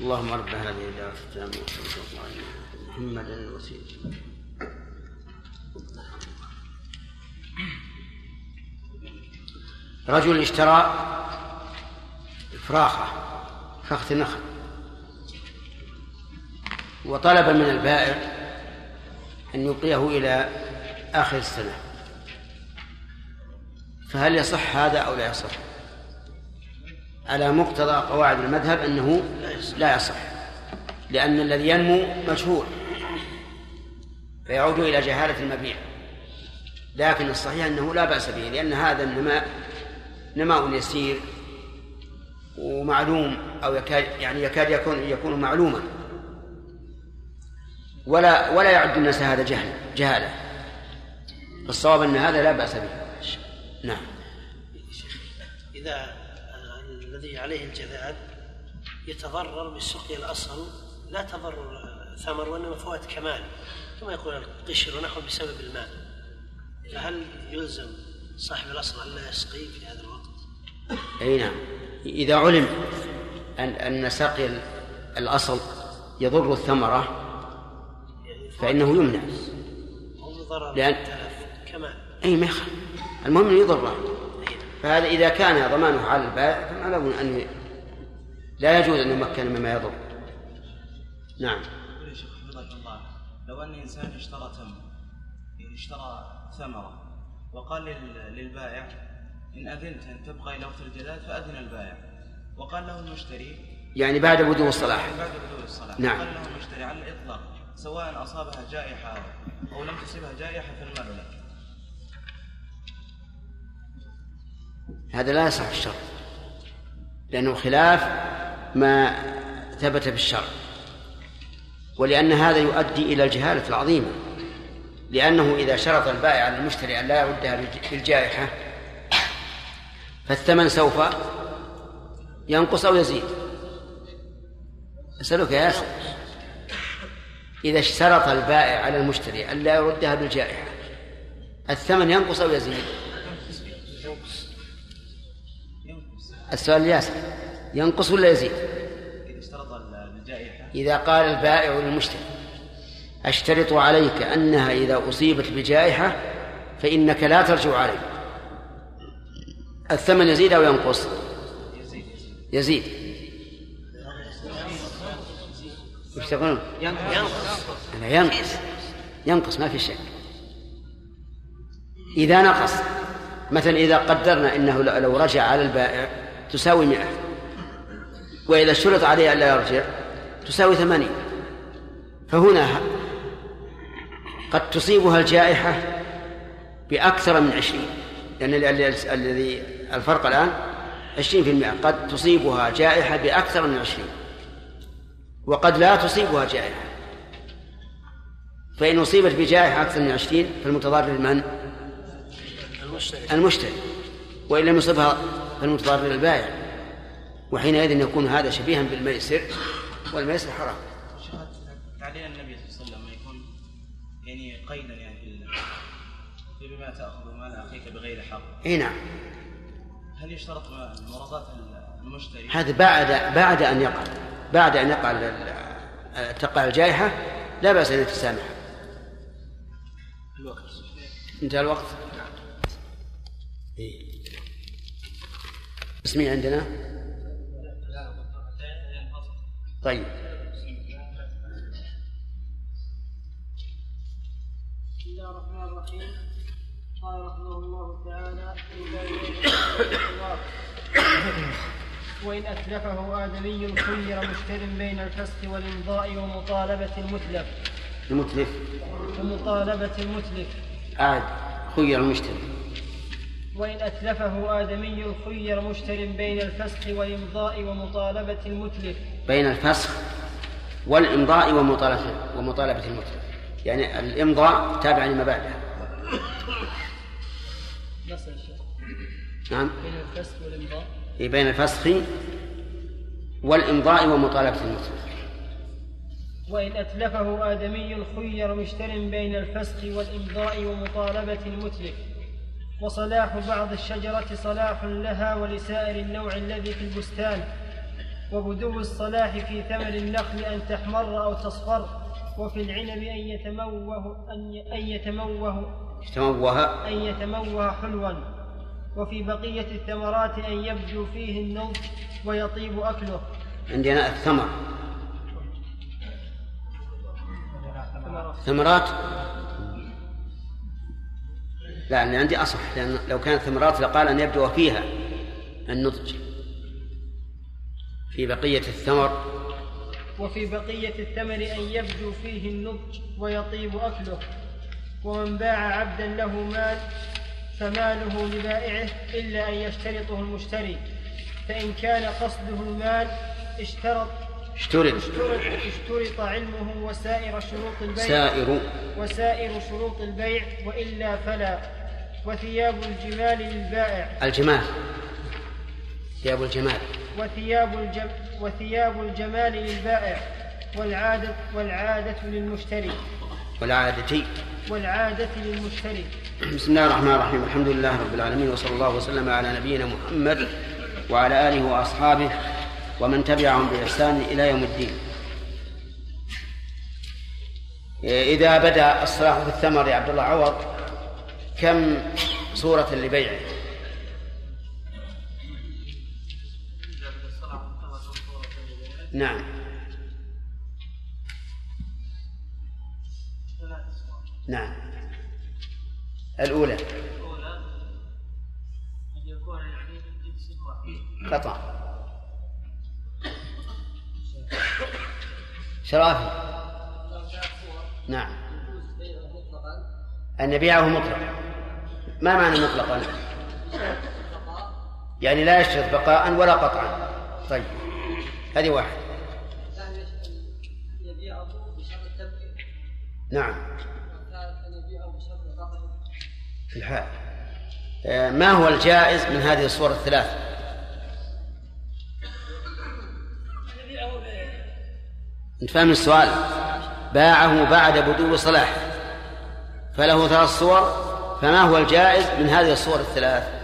اللهم رب هذه الدعوة التامة والصلاة والسلام على محمد الوسيلة رجل اشترى فراخة فخذ النخل. وطلب من البائع أن يبقيه إلى آخر السنة. فهل يصح هذا أو لا يصح؟ على مقتضى قواعد المذهب أنه لا يصح لأن الذي ينمو مجهول فيعود إلى جهالة المبيع. لكن الصحيح أنه لا بأس به لأن هذا النماء نماء يسير ومعلوم أو يكاد يعني يكاد يكون يكون معلوما. ولا ولا يعد الناس هذا جهل جهالة. الصواب أن هذا لا بأس به. نعم. إذا الذي عليه الجذاب يتضرر بسقي الأصل لا تضرر ثمر وإنما فوات كمال كما يقول القشر ونحو بسبب الماء. فهل يلزم صاحب الأصل أن لا يسقي في هذا؟ أي نعم. إذا علم أن أن سقي ال- الأصل يضر الثمرة فإنه يمنع. لأن- أي ما المهم أنه يضره فهذا إذا كان ضمانه على البائع فما له أن لا يجوز أن يمكن مما يضر. نعم. يقول يا شيخ حفظك الله لو أن إنسان اشترى تمر يعني اشترى ثمرة وقال لل- للبائع إن أذنت أن تبقى إلى وقت الجلال فأذن البائع وقال له المشتري يعني بعد بدو الصلاح. بعد بدء الصلاه نعم. قال له المشتري على الإطلاق سواء أصابها جائحة أو- لم تصبها جائحة فالمال له هذا لا يصح في الشرع لأنه خلاف ما ثبت في الشرع ولأن هذا يؤدي إلى الجهالة العظيمة لأنه إذا شرط البائع على المشتري أن لا يردها بالجائحة فالثمن سوف ينقص أو يزيد. أسألك يا ياسر إذا اشترط البائع على المشتري ألا يردها بالجائحة الثمن ينقص أو يزيد؟ السؤال ياسر ينقص ولا يزيد؟ إذا اشترط الجائحة إذا قال البائع للمشتري أشترط عليك أنها إذا أصيبت بجائحة فإنك لا ترجع عليه الثمن يزيد أو ينقص؟ يزيد. وش تقولون؟ ينقص ينقص. ينقص ما في شك. إذا نقص مثلا إذا قدرنا أنه لو رجع على البائع تساوي مئة. وإذا اشترط عليه ألا يرجع تساوي ثمانين. فهنا قد تصيبها الجائحة بأكثر من عشرين. لأن الذي الفرق الآن عشرين في المئة. قد تصيبها جائحة بأكثر من عشرين. وقد لا تصيبها جائحة. فإن أصيبت بجائحة أكثر من عشرين فالمتضرر من؟ المشتري. المشتري. وإن لم يصبها فالمتضرر البائع. وحينئذ يكون هذا شبيها بالميسر والميسر حرام. تعليل النبي صلى الله عليه وسلم يكون يعني قيدا يعني بما تأخذ مال أخيك بغير حق. إي نعم. هل يشترط مراضاة المشتري هذا بعد بعد ان يقع بعد ان يقع تقع الجائحه لا باس ان يتسامح الوقت انتهى الوقت إيه. اسمي عندنا طيب قال رحمه الله تعالى وإن أتلفه آدمي خير مشتر بين الفسخ والإمضاء ومطالبة المتلف. المتلف. ومطالبة المتلف. عاد خير المشتري وإن أتلفه آدمي خير مشتر بين الفسخ والإمضاء ومطالبة المتلف. بين الفسخ والإمضاء ومطالبة ومطالبة المتلف. يعني الإمضاء تابع لما بعده. نص الشيخ نعم. بين الفسخ والإمضاء. إيه، بين الفسخ والإمضاء ومطالبة المتلف وإن أتلفه آدمي خير مشتر بين الفسخ والإمضاء ومطالبة المتلف. وصلاح بعض الشجرة صلاح لها ولسائر النوع الذي في البستان. وبدو الصلاح في ثمر النخل أن تحمر أو تصفر. وفي العنب أن يتموه أن ي- أن يتموه. تموه أن يتموه حلوا. وفي بقية الثمرات أن يبدو فيه النضج ويطيب أكله. عندنا الثمر. ثمرات؟ لا اللي عندي أصح لأن لو كانت ثمرات لقال أن يبدو فيها النضج. في بقية الثمر. وفي بقية الثمر أن يبدو فيه النضج ويطيب أكله. ومن باع عبدا له مال فماله لبائعه إلا أن يشترطه المشتري فإن كان قصده المال اشترط اشترط. اشترط, اشترط علمه وسائر شروط البيع. سائر. وسائر شروط البيع وإلا فلا. وثياب الجمال للبائع. الجمال. ثياب الجمال. وثياب الجم وثياب الجمال للبائع والعادة والعادة للمشتري. والعادة. والعادة للمشتري بسم الله الرحمن الرحيم. الحمد لله رب العالمين وصلى الله وسلم على نبينا محمد وعلى آله وأصحابه ومن تبعهم بإحسان إلى يوم الدين. إذا بدأ الصلاح في الثمر يا عبد الله عوض كم صورة لبيعه؟ نعم. نعم. الأولى. أن يكون من جنس واحد قطع شرافي. نعم. أن يبيعه مطلقا. ما معنى مطلقا؟ يعني لا يشترط بقاء ولا قطعا. طيب. هذه واحد نعم والثالث أن يبيعه بشرط القطع في الحال آه، ما هو الجائز من هذه الصور الثلاث؟ أنت فاهم السؤال؟ باعه بعد بدو صلاحه فله ثلاث صور فما هو الجائز من هذه الصور الثلاث؟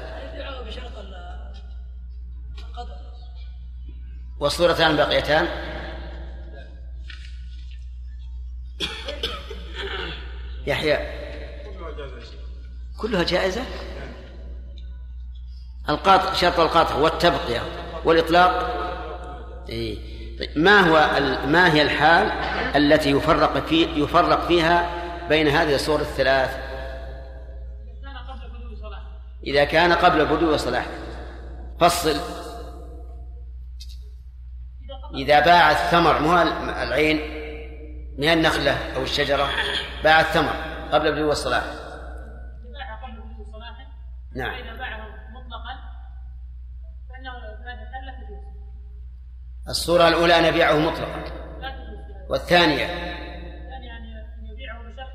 والصورتان باقيتان يحيى. كلها جائزة؟ القاطع شرط القاطع والتبقية والإطلاق؟ إيه. طيب ما هو ما هي الحال التي يفرق في يفرق فيها بين هذه الصور الثلاث؟ إذا كان قبل بدو صلاح فصل. إذا باع الثمر مو العين من النخلة أو الشجرة باع الثمر قبل بدو الصلاح نعم. إذا باعه مطلقا فإنه الصورة الأولى أن يبيعه مطلقا. والثانية؟ يعني أن يبيعه بشرط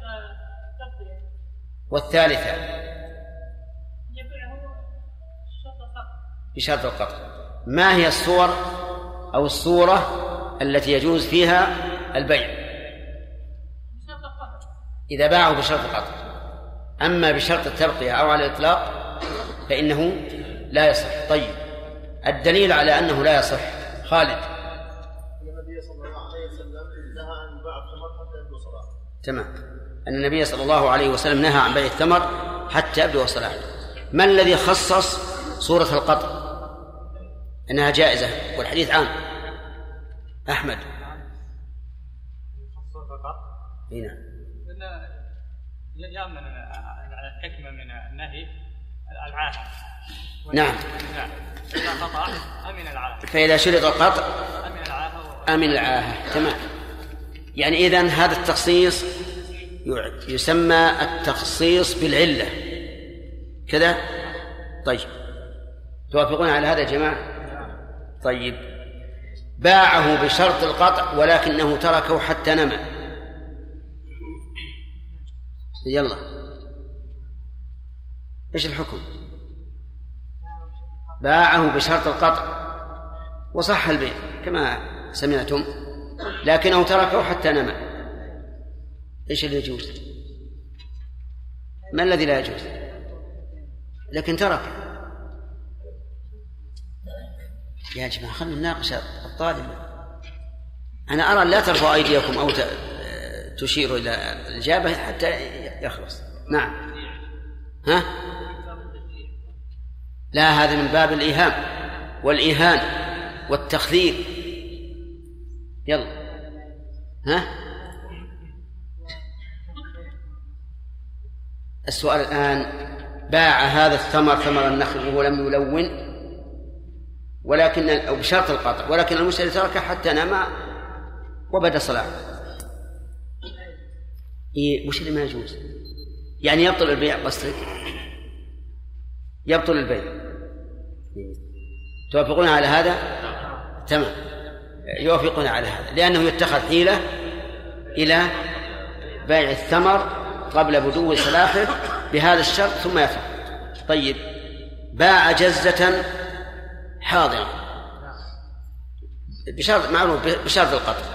والثالثة؟ يبيعه بشرط القطع ما هي الصور أو الصورة التي يجوز فيها البيع؟ إذا باعه بشرط القطع أما بشرط التبقية أو على الإطلاق فإنه لا يصح. طيب الدليل على أنه لا يصح. خالد. النبي صلى الله عليه وسلم نهى عن بيع الثمر حتى يبدو صلاحه تمام. أن النبي صلى الله عليه وسلم نهى عن بيع الثمر حتى يبدو صلاحه ما الذي خصص صورة القطع أنها جائزة والحديث عام. أحمد. نعم يأمن الحكمة من النهي العاهة نعم. نعم إذا قطع أمن العاهة فإذا شرط القطع أمن العاهة أمن العاهة تمام. يعني إذن هذا التخصيص يسمى التخصيص بالعلة. كذا؟ طيب. توافقون على هذا يا جماعة؟ طيب. باعه بشرط القطع ولكنه تركه حتى نمى يلا. إيش الحكم؟ باعه بشرط القطع وصح البيع كما سمعتم لكنه تركه حتى نمى. إيش اللي يجوز؟ ما الذي لا يجوز؟ لكن ترك. يا جماعة خلينا نناقش الطالب. أنا أرى لا ترفعوا أيديكم أو تشيروا إلى الإجابة حتى يخلص. نعم. ها؟ لا هذا من باب الإيهام والإيهان والتخذير يلا ها السؤال الآن باع هذا الثمر ثمر النخل وهو لم يلون ولكن أو بشرط القطع ولكن المشتري تركه حتى نام وبدا صلاحه إيه وش اللي ما يجوز؟ يعني يبطل البيع قصدك؟ يبطل البيع توافقون على هذا؟ تمام. يوافقون على هذا لأنه يتخذ حيلة إلى بيع الثمر قبل بدو صلاحه بهذا الشرط ثم يفعل. طيب باع جزة حاضرة بشرط معروف بشرط القطع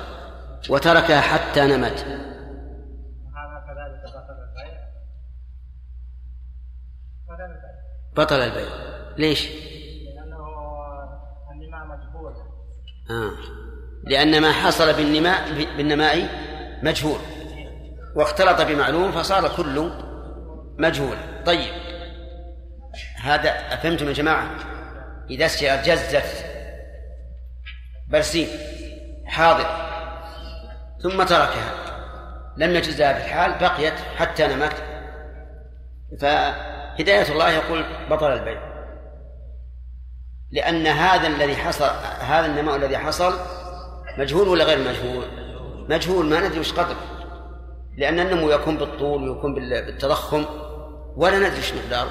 وتركها حتى نمت. بطل البيع. ليش؟ لأنه النماء مجهول آه. لأن ما حصل بالنماء بالنماء مجهول. واختلط بمعلوم فصار كله مجهول. طيب. هذا أفهمتم يا جماعة؟ إذا اشترى جزة برسيم حاضر. ثم تركها. لم يجزها في الحال بقيت حتى نمت. فهداية الله يقول بطل البيع لأن هذا الذي حصل هذا النماء الذي حصل مجهول ولا غير مجهول؟ مجهول ما ندري وش قدره لأن النمو يكون بالطول ويكون بالتضخم ولا ندري وش مقداره.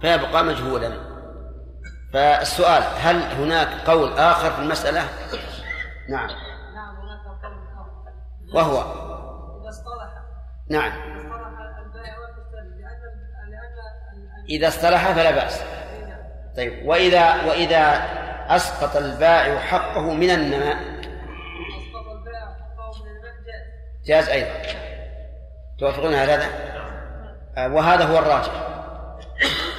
فيبقى مجهولا. فالسؤال هل هناك قول آخر في المسألة؟ نعم. وهو؟ إذا اصطلح. نعم. إذا اصطلح فلا بأس. طيب وإذا وإذا أسقط البائع حقه من النماء. جاز أيضا. توافقون على هذا؟ آه، وهذا هو الراجح.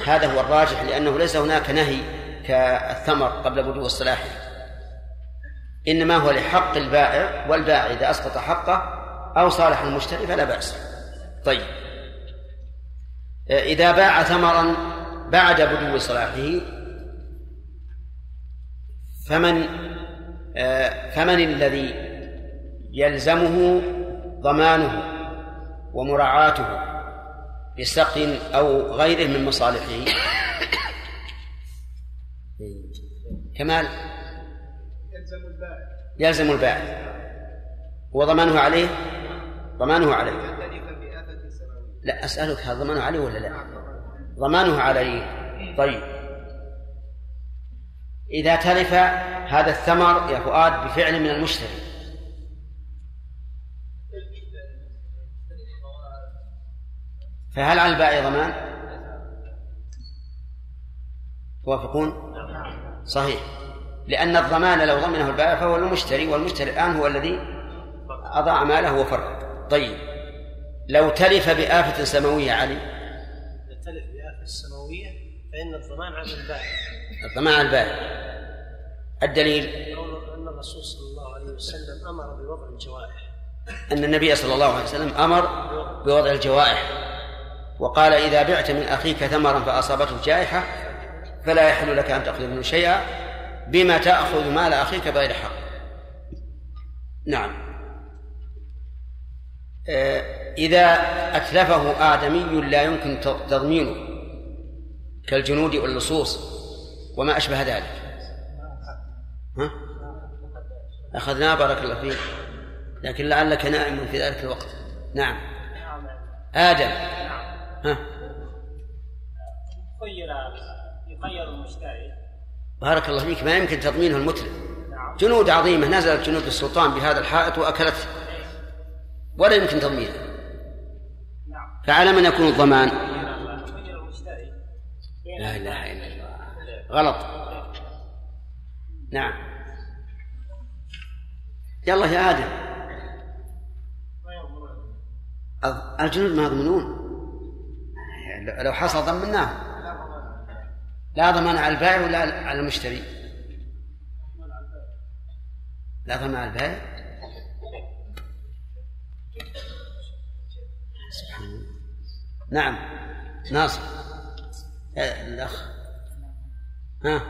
هذا هو الراجح لأنه ليس هناك نهي كالثمر قبل بدو الصلاح إنما هو لحق البائع والبائع إذا أسقط حقه أو صالح المشتري فلا بأس. طيب. إذا باع ثمرا بعد بدو صلاحه فمن فمن الذي يلزمه ضمانه ومراعاته بسقي أو غيره من مصالحه؟ كمال. يلزم البائع يلزم البائع وضمانه عليه؟ ضمانه عليه لا أسألك هل ضمانه عليه ولا لا؟ ضمانه عليه طيب. إذا تلف هذا الثمر يا فؤاد بفعل من المشتري. فهل على البائع ضمان؟ توافقون؟ صحيح. لأن الضمان لو ضمنه البائع فهو المشتري والمشتري الآن هو الذي أضاع ماله وفرط طيب. لو تلف بآفة سماوية علي. تلف بآفة سماوية فإن الضمان على البائع الضمان على البائع الدليل؟ أن الرسول صلى الله عليه وسلم أمر بوضع الجوائح أن النبي صلى الله عليه وسلم أمر بوضع الجوائح وقال إذا بعت من أخيك ثمرا فأصابته جائحة فلا يحل لك أن تأخذ منه شيئا بما تأخذ مال أخيك بغير حق. نعم. آه، إذا أتلفه آدمي لا يمكن تضمينه كالجنود واللصوص وما أشبه ذلك. ها؟ أخذناه بارك الله فيك. لكن لعلك نائم في ذلك الوقت. نعم. آدم. ها؟ خير يخير المشتري. بارك الله فيك. ما يمكن تضمينه المتلف. جنود عظيمة. نزلت جنود السلطان بهذا الحائط وأكلته. ولا يمكن تضمينه. فعلى من يكون الضمان؟ لا إله إلا الله. غلط. نعم. يلا يا آدم. الجنود ما يضمنون. لو حصل ضمناه لا ضمان على البائع ولا على المشتري. لا ضمان على البائع. نعم. ناصر. الأخ. ها؟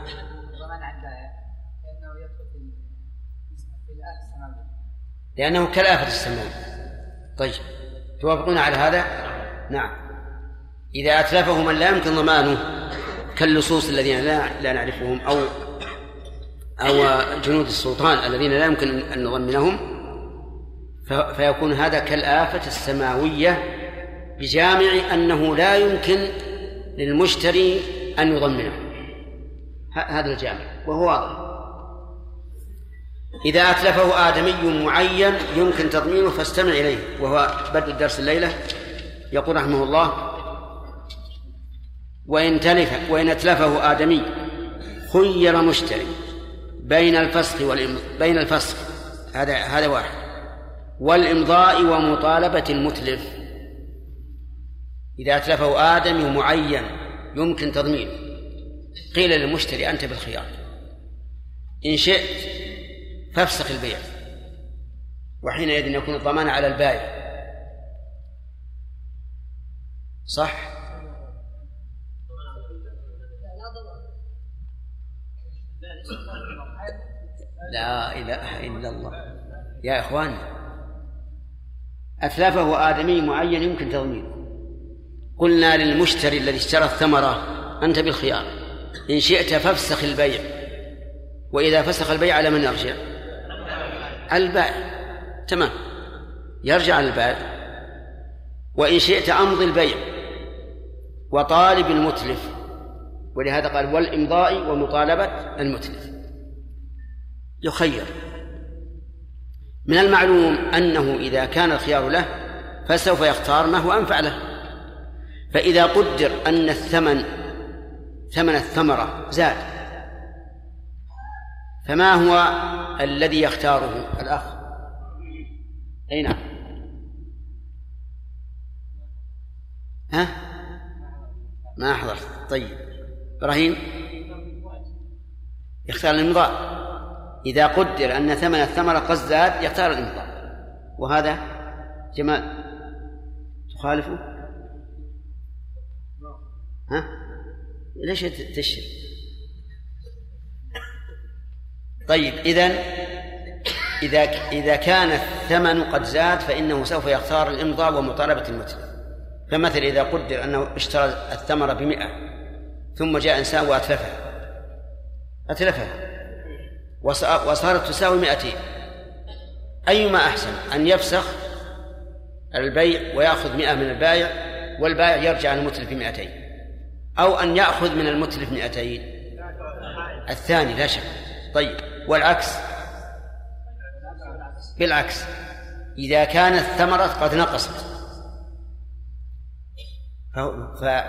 لأنه كالآفة السماوية طيب. توافقون على هذا؟ نعم. إذا أتلفه من لا يمكن ضمانه كاللصوص الذين لا لا نعرفهم أو أو جنود السلطان الذين لا يمكن أن نضمنهم فيكون هذا كالآفة السماوية بجامع أنه لا يمكن للمشتري أن يضمنه. هذا الجامع وهو واضح. إذا أتلفه آدمي معين يمكن تضمينه فاستمع إليه وهو بدء الدرس الليلة. يقول رحمه الله وإن تلف وإن أتلفه آدمي خير مشتري بين الفسخ. بين الفسخ. هذا هذا واحد. والإمضاء ومطالبة المتلف إذا أتلفه آدمي معين يمكن تضمينه. قيل للمشتري أنت بالخيار. إن شئت فافسخ البيع. وحينئذ يكون الضمان على البائع. صح؟ لا إله إلا الله. يا إخوان أتلفه آدمي معين يمكن تضمينه. قلنا للمشتري الذي اشترى الثمرة أنت بالخيار. إن شئت فافسخ البيع. وإذا فسخ البيع على من يرجع؟ البائع. تمام. يرجع البائع. وإن شئت أمضي البيع. وطالب المتلف. ولهذا قال والإمضاء ومطالبة المتلف. يخير. من المعلوم أنه إذا كان الخيار له فسوف يختار ما هو أنفع له. فإذا قدر أن الثمن ثمن الثمرة زاد فما هو الذي يختاره؟ الأخ. أي نعم. ها؟ ما حضرت. طيب. إبراهيم؟ يختار الإمضاء إذا قدر أن ثمن الثمرة قد زاد يختار الإمضاء وهذا جمال. تخالفه؟ ها؟ ليش تشر طيب إذا إذا إذا كان الثمن قد زاد فإنه سوف يختار الإمضاء ومطالبة المتلف فمثل إذا قدر أنه اشترى الثمرة بمئة ثم جاء إنسان وأتلفها. أتلفها. وصارت تساوي مئتين. أيما أحسن؟ أن يفسخ البيع ويأخذ مئة من البائع والبائع يرجع المتلف بمئتين أو أن يأخذ من المتلف مئتين. الثاني لا شك. طيب والعكس. بالعكس إذا كانت الثمرة قد نقصت.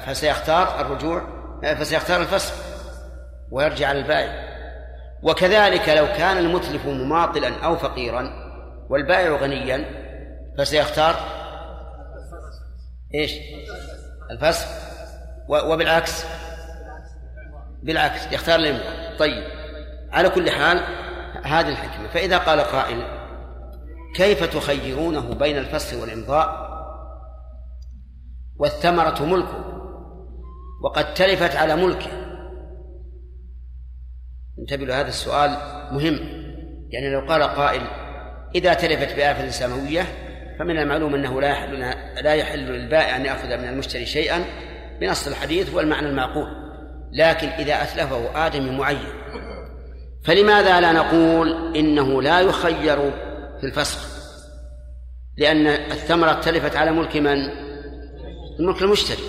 فسيختار الرجوع فسيختار الفسخ ويرجع على البائع وكذلك لو كان المتلف مماطلا أو فقيرا والبائع غنيا فسيختار إيش؟ الفسخ وبالعكس. بالعكس يختار الامضاء طيب على كل حال هذه الحكمة. فإذا قال قائل كيف تخيرونه بين الفسخ والإمضاء؟ والثمرة ملكه وقد تلفت على ملكه. انتبهوا لهذا السؤال مهم. يعني لو قال قائل إذا تلفت بآفة سماوية فمن المعلوم أنه لا يحل لا يحل للبائع أن يأخذ من المشتري شيئا بنص الحديث والمعنى المعقول لكن إذا أتلفه آدمي معين. فلماذا لا نقول إنه لا يخير في الفسخ لأن الثمرة تلفت على ملك من؟ الملك المشتري.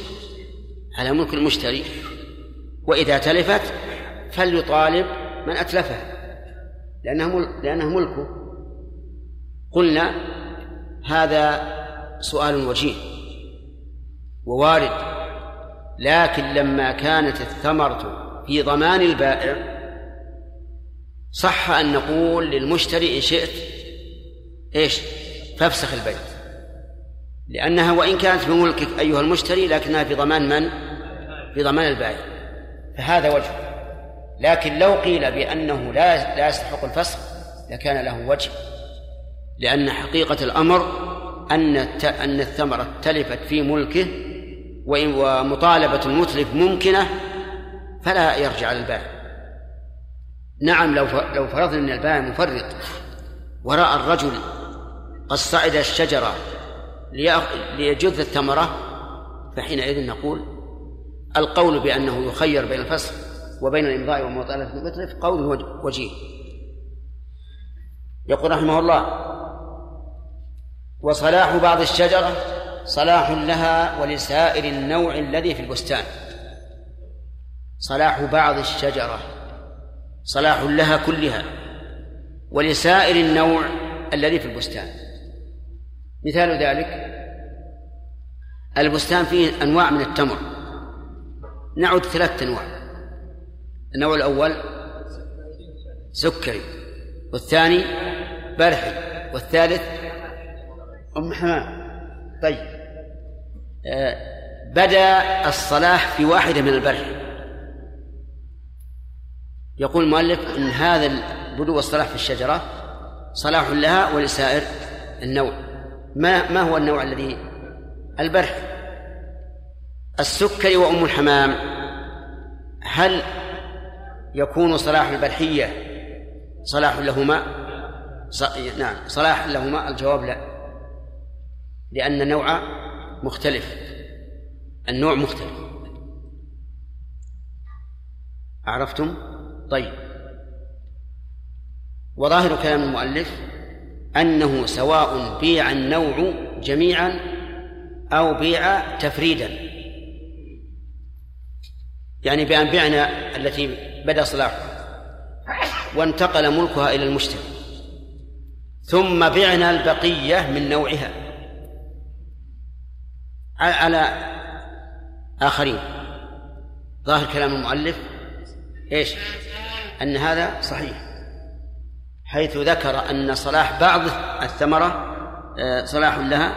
على ملك المشتري. وإذا تلفت فليطالب من أتلفها. لأنه لأنه ملكه. قلنا هذا سؤال وجيه. ووارد. لكن لما كانت الثمرة في ضمان البائع صح أن نقول للمشتري إن شئت إيش؟ فافسخ البيت لأنها وإن كانت بملكك أيها المشتري لكنها في ضمان من؟ في ضمان البائع. فهذا وجه. لكن لو قيل بأنه لا لا يستحق الفسخ لكان له وجه. لأن حقيقة الأمر أن أن الثمرة تلفت في ملكه ومطالبة المتلف ممكنة فلا يرجع للبائع نعم لو لو فرضنا أن البائع مفرط ورأى الرجل قد صعد الشجرة ليجذ الثمرة فحينئذ نقول القول بأنه يخير بين الفسخ وبين الإمضاء ومطالبة المتلف قول وجيه. يقول رحمه الله وصلاح بعض الشجرة صلاح لها ولسائر النوع الذي في البستان. صلاح بعض الشجرة. صلاح لها كلها. ولسائر النوع الذي في البستان. مثال ذلك البستان فيه أنواع من التمر. نعد ثلاثة أنواع. النوع الأول سكري والثاني برحي والثالث أم حمام. طيب. بدأ الصلاح في واحدة من البرحي يقول المؤلف أن هذا البدو والصلاح في الشجرة صلاح لها ولسائر النوع. ما ما هو النوع الذي؟ البرح السكري وأم الحمام. هل يكون صلاح البرحية صلاح لهما؟ ص... نعم صلاح لهما؟ الجواب لا. لأن النوع مختلف. النوع مختلف. عرفتم؟ طيب. وظاهر كلام المؤلف أنه سواء بيع النوع جميعا أو بيع تفريدا. يعني بأن بعنا التي بدأ صلاحها وانتقل ملكها إلى المشتري ثم بعنا البقية من نوعها. على آخرين. ظاهر كلام المؤلف إيش؟ أن هذا صحيح. حيث ذكر أن صلاح بعض الثمرة آه، صلاح لها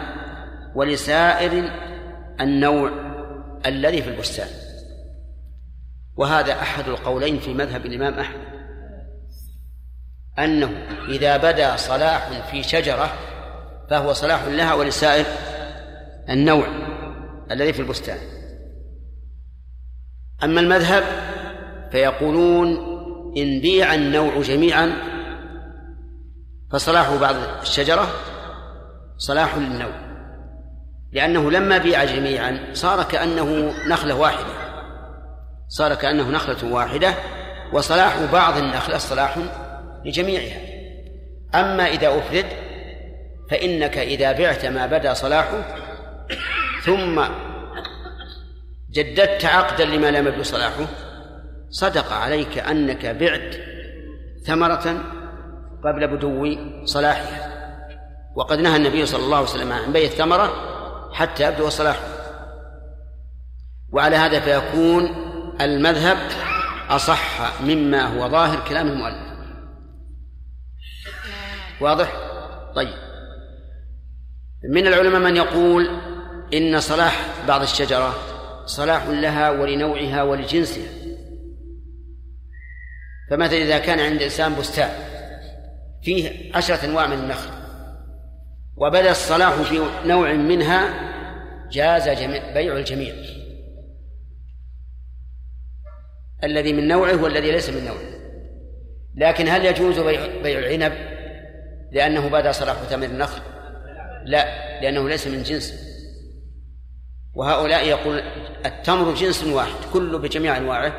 ولسائر النوع الذي في البستان. وهذا أحد القولين في مذهب الإمام أحمد. أنه إذا بدا صلاح في شجرة فهو صلاح لها ولسائر النوع. الذي في البستان. أما المذهب فيقولون إن بيع النوع جميعا فصلاح بعض الشجرة صلاح للنوع لأنه لما بيع جميعا صار كأنه نخلة واحدة صار كأنه نخلة واحدة وصلاح بعض النخلة صلاح لجميعها. أما إذا أفرد فإنك إذا بعت ما بدا صلاحه ثم جددت عقدا لما لم يبدو صلاحه. صدق عليك أنك بعت ثمرة قبل بدو صلاحها. وقد نهى النبي صلى الله عليه وسلم عن بيع الثمرة حتى يبدو صلاحها وعلى هذا فيكون المذهب أصح مما هو ظاهر كلام المؤلف. واضح؟ طيب. من العلماء من يقول إن صلاح بعض الشجرة صلاح لها ولنوعها ولجنسها. فمثلا إذا كان عند الإنسان بستان فيه عشرة أنواع من النخل وبدأ الصلاح في نوع منها جاز جميع بيع الجميع. الذي من نوعه والذي ليس من نوعه. لكن هل يجوز بيع, بيع العنب لأنه بدا صلاح ثمر النخل؟ لا لأنه ليس من جنس. وهؤلاء يقول التمر جنس واحد كله بجميع أنواعه.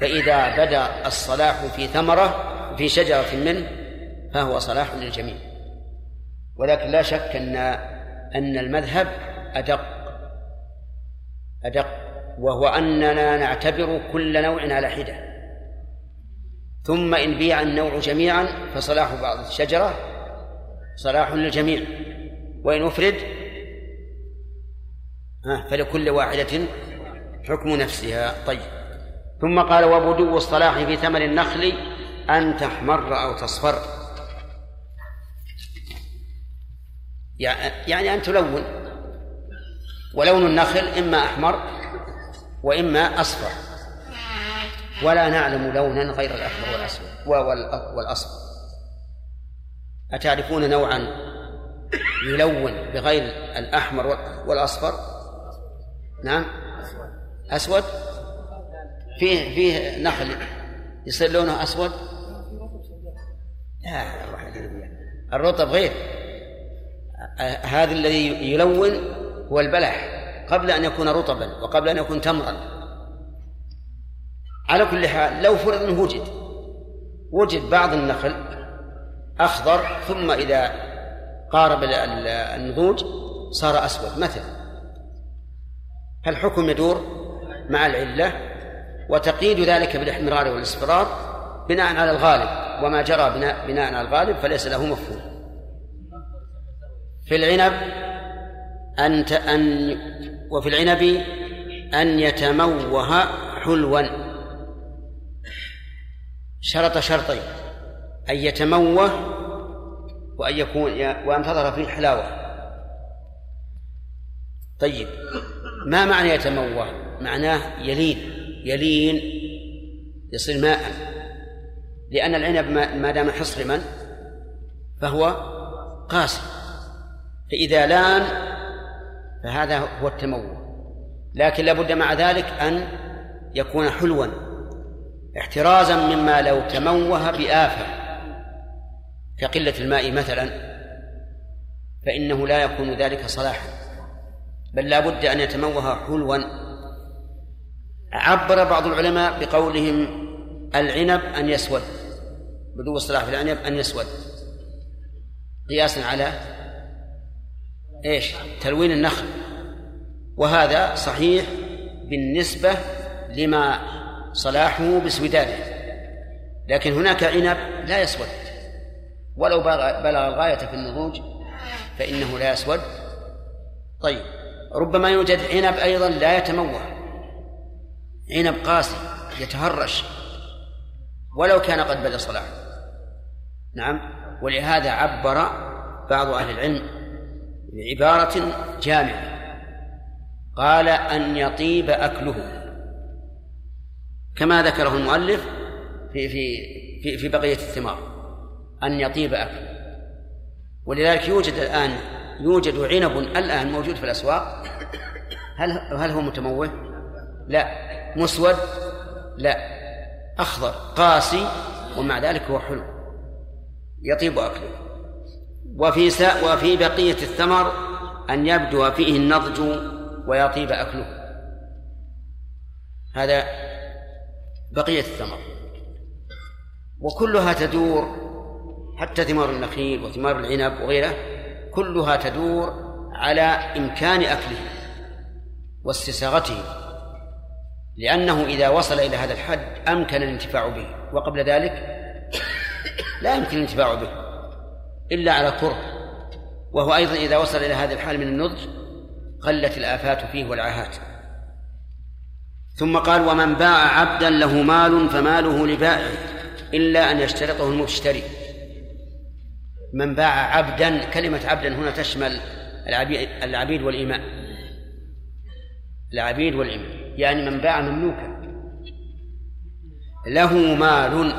فإذا بدا الصلاح في ثمرة في شجرة منه فهو صلاح للجميع. ولكن لا شك أن أن المذهب أدق. أدق. وهو أننا نعتبر كل نوع على حدة. ثم إن بيع النوع جميعا فصلاح بعض الشجرة صلاح للجميع. وإن أفرد فلكل واحدة حكم نفسها. طيب. ثم قال وبدو الصلاح في ثمن النخل أن تحمر أو تصفر. يعني أن تلون. ولون النخل إما أحمر وإما أصفر. ولا نعلم لونا غير الأحمر والأسود والأصفر. أتعرفون نوعا يلون بغير الأحمر والأصفر؟ نعم. أسود؟ فيه فيه نخل يصير لونه أسود؟ لا الرطب غير. هذا الذي يلون هو البلح. قبل أن يكون رطبا وقبل أن يكون تمرا. على كل حال لو فرض أنه وجد وجد بعض النخل أخضر ثم إذا قارب النضوج صار أسود مثلا. فالحكم يدور مع العلة وتقييد ذلك بالإحمرار والإصفرار بناء على الغالب وما جرى بناء, بناء على الغالب فليس له مفهوم. في العنب أن أن وفي العنب أن يتموه حلوا. شرط شرطين أن يتموه وأن يكون وأن تظهر فيه حلاوة طيب. ما معنى يتموه؟ معناه يلين. يلين يصير ماء. لأن العنب ما دام حصرما فهو قاسي فإذا لأن فهذا هو التموه. لكن لابد مع ذلك أن يكون حلوا احترازا مما لو تموه بآفة. كقلة الماء مثلا فإنه لا يكون ذلك صلاحا. بل لا بد أن يتموه حلوا. عبر بعض العلماء بقولهم العنب أن يسود بدو الصلاح في العنب أن يسود. قياسا على إيش؟ تلوين النخل. وهذا صحيح بالنسبة لما صلاحه باسوداده. لكن هناك عنب لا يسود. ولو بلغ الغاية في النضوج فإنه لا يسود. طيب. ربما يوجد عنب أيضا لا يتموه. عنب قاسي يتهرش. ولو كان قد بدا صلاحه. نعم. ولهذا عبر بعض أهل العلم بعبارة جامعة. قال أن يطيب أكله. كما ذكره المؤلف في في في, في بقية الثمار. أن يطيب أكله. ولذلك يوجد الآن يوجد عنب الآن موجود في الأسواق؟ هل هل هو متموه؟ لا. مسود؟ لا. أخضر قاسي ومع ذلك هو حلو. يطيب أكله وفي سا وفي بقية الثمر أن يبدو فيه النضج ويطيب أكله. هذا بقية الثمر. وكلها تدور حتى ثمار النخيل وثمار العنب وغيره كلها تدور على إمكان أكله واستساغته لأنه إذا وصل إلى هذا الحد أمكن الانتفاع به وقبل ذلك لا يمكن الانتفاع به إلا على كره. وهو أيضا إذا وصل إلى هذا الحال من النضج قلت الآفات فيه والعاهات. ثم قال ومن باع عبدا له مال فماله لبائعه إلا أن يشترطه المشتري. من باع عبدا كلمة عبدا هنا تشمل العبيد والإماء العبيد والإماء يعني من باع مملوكا. له مال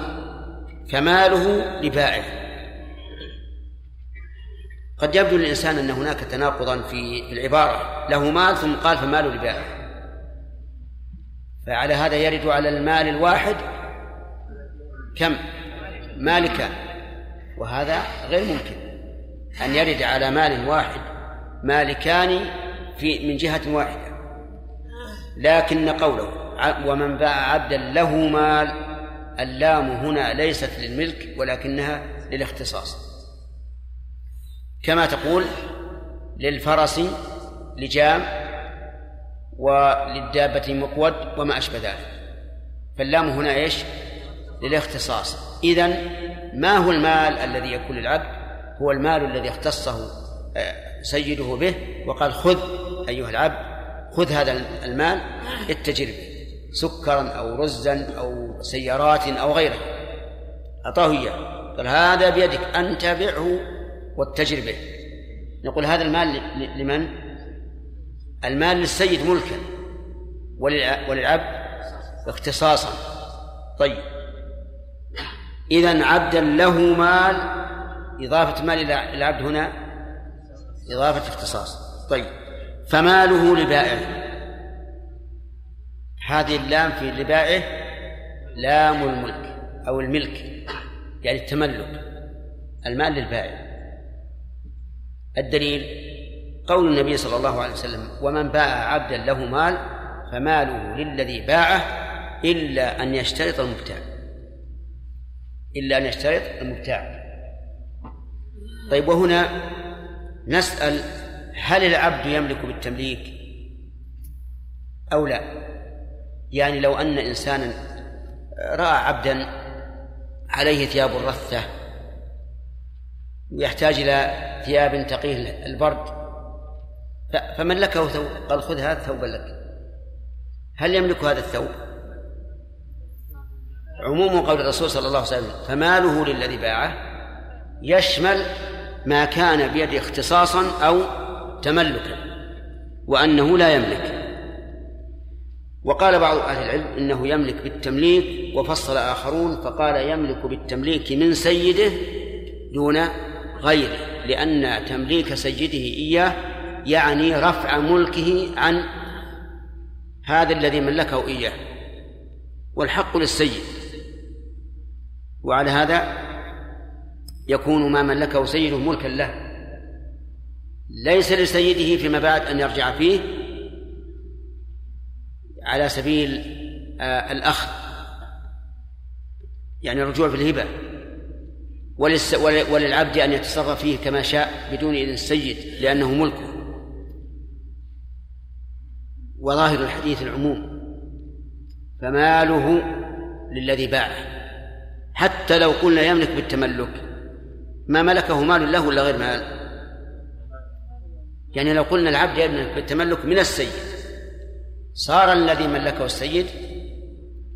فماله لبائعه قد يبدو للإنسان أن هناك تناقضا في العبارة. له مال ثم قال فماله لبائعه فعلى هذا يرد على المال الواحد كم؟ مالكان وهذا غير ممكن. أن يرد على مال واحد مالكان في من جهة واحدة. لكن قوله ومن باع عبدا له مال اللام هنا ليست للملك ولكنها للاختصاص. كما تقول للفرس لجام وللدابة مقود وما أشبه ذلك. فاللام هنا إيش؟ للاختصاص. إذن ما هو المال الذي يكون للعبد؟ هو المال الذي اختصه آه، سيده به وقال خذ أيها العبد خذ هذا المال اتجر به سكرا أو رزا أو سيارات أو غيره أعطاه إياه. قال هذا بيدك أنت بعه واتجر به. نقول هذا المال لمن؟ المال للسيد ملكا وللعبد اختصاصا. طيب. إذا عبدا له مال إضافة مال إلى العبد هنا إضافة اختصاص. طيب. فماله لبائعه. هذه اللام في لبائعه لام الملك أو الملك يعني التملك المال للبائع. الدليل قول النبي صلى الله عليه وسلم ومن باع عبدا له مال فماله للذي باعه إلا أن يشترط المبتاع. إلا أن يشترط المبتاع. طيب وهنا نسأل هل العبد يملك بالتمليك أو لا؟ يعني لو أن إنسانا رأى عبدا عليه ثياب رثة ويحتاج إلى ثياب تقيه البرد فملكه ثوب قال خذ هذا ثوبا لك. هل يملك هذا الثوب؟ عموم قول الرسول صلى الله عليه وسلم فماله للذي باعه؟ يشمل ما كان بيده اختصاصا أو تملكا وأنه لا يملك. وقال بعض أهل العلم إنه يملك بالتمليك وفصل آخرون فقال يملك بالتمليك من سيده دون غيره لأن تمليك سيده إياه يعني رفع ملكه عن هذا الذي ملكه إياه. والحق للسيد. وعلى هذا يكون ما ملكه سيده ملكا له. ليس لسيده فيما بعد أن يرجع فيه على سبيل آه الأخذ يعني الرجوع في الهبة وللعبد أن يتصرف فيه كما شاء بدون إذن السيد لأنه ملكه. وظاهر الحديث العموم فماله للذي باعه. حتى لو قلنا يملك بالتملك. ما ملكه مال له ولا غير مال. يعني لو قلنا العبد يملك بالتملك من السيد صار الذي ملكه السيد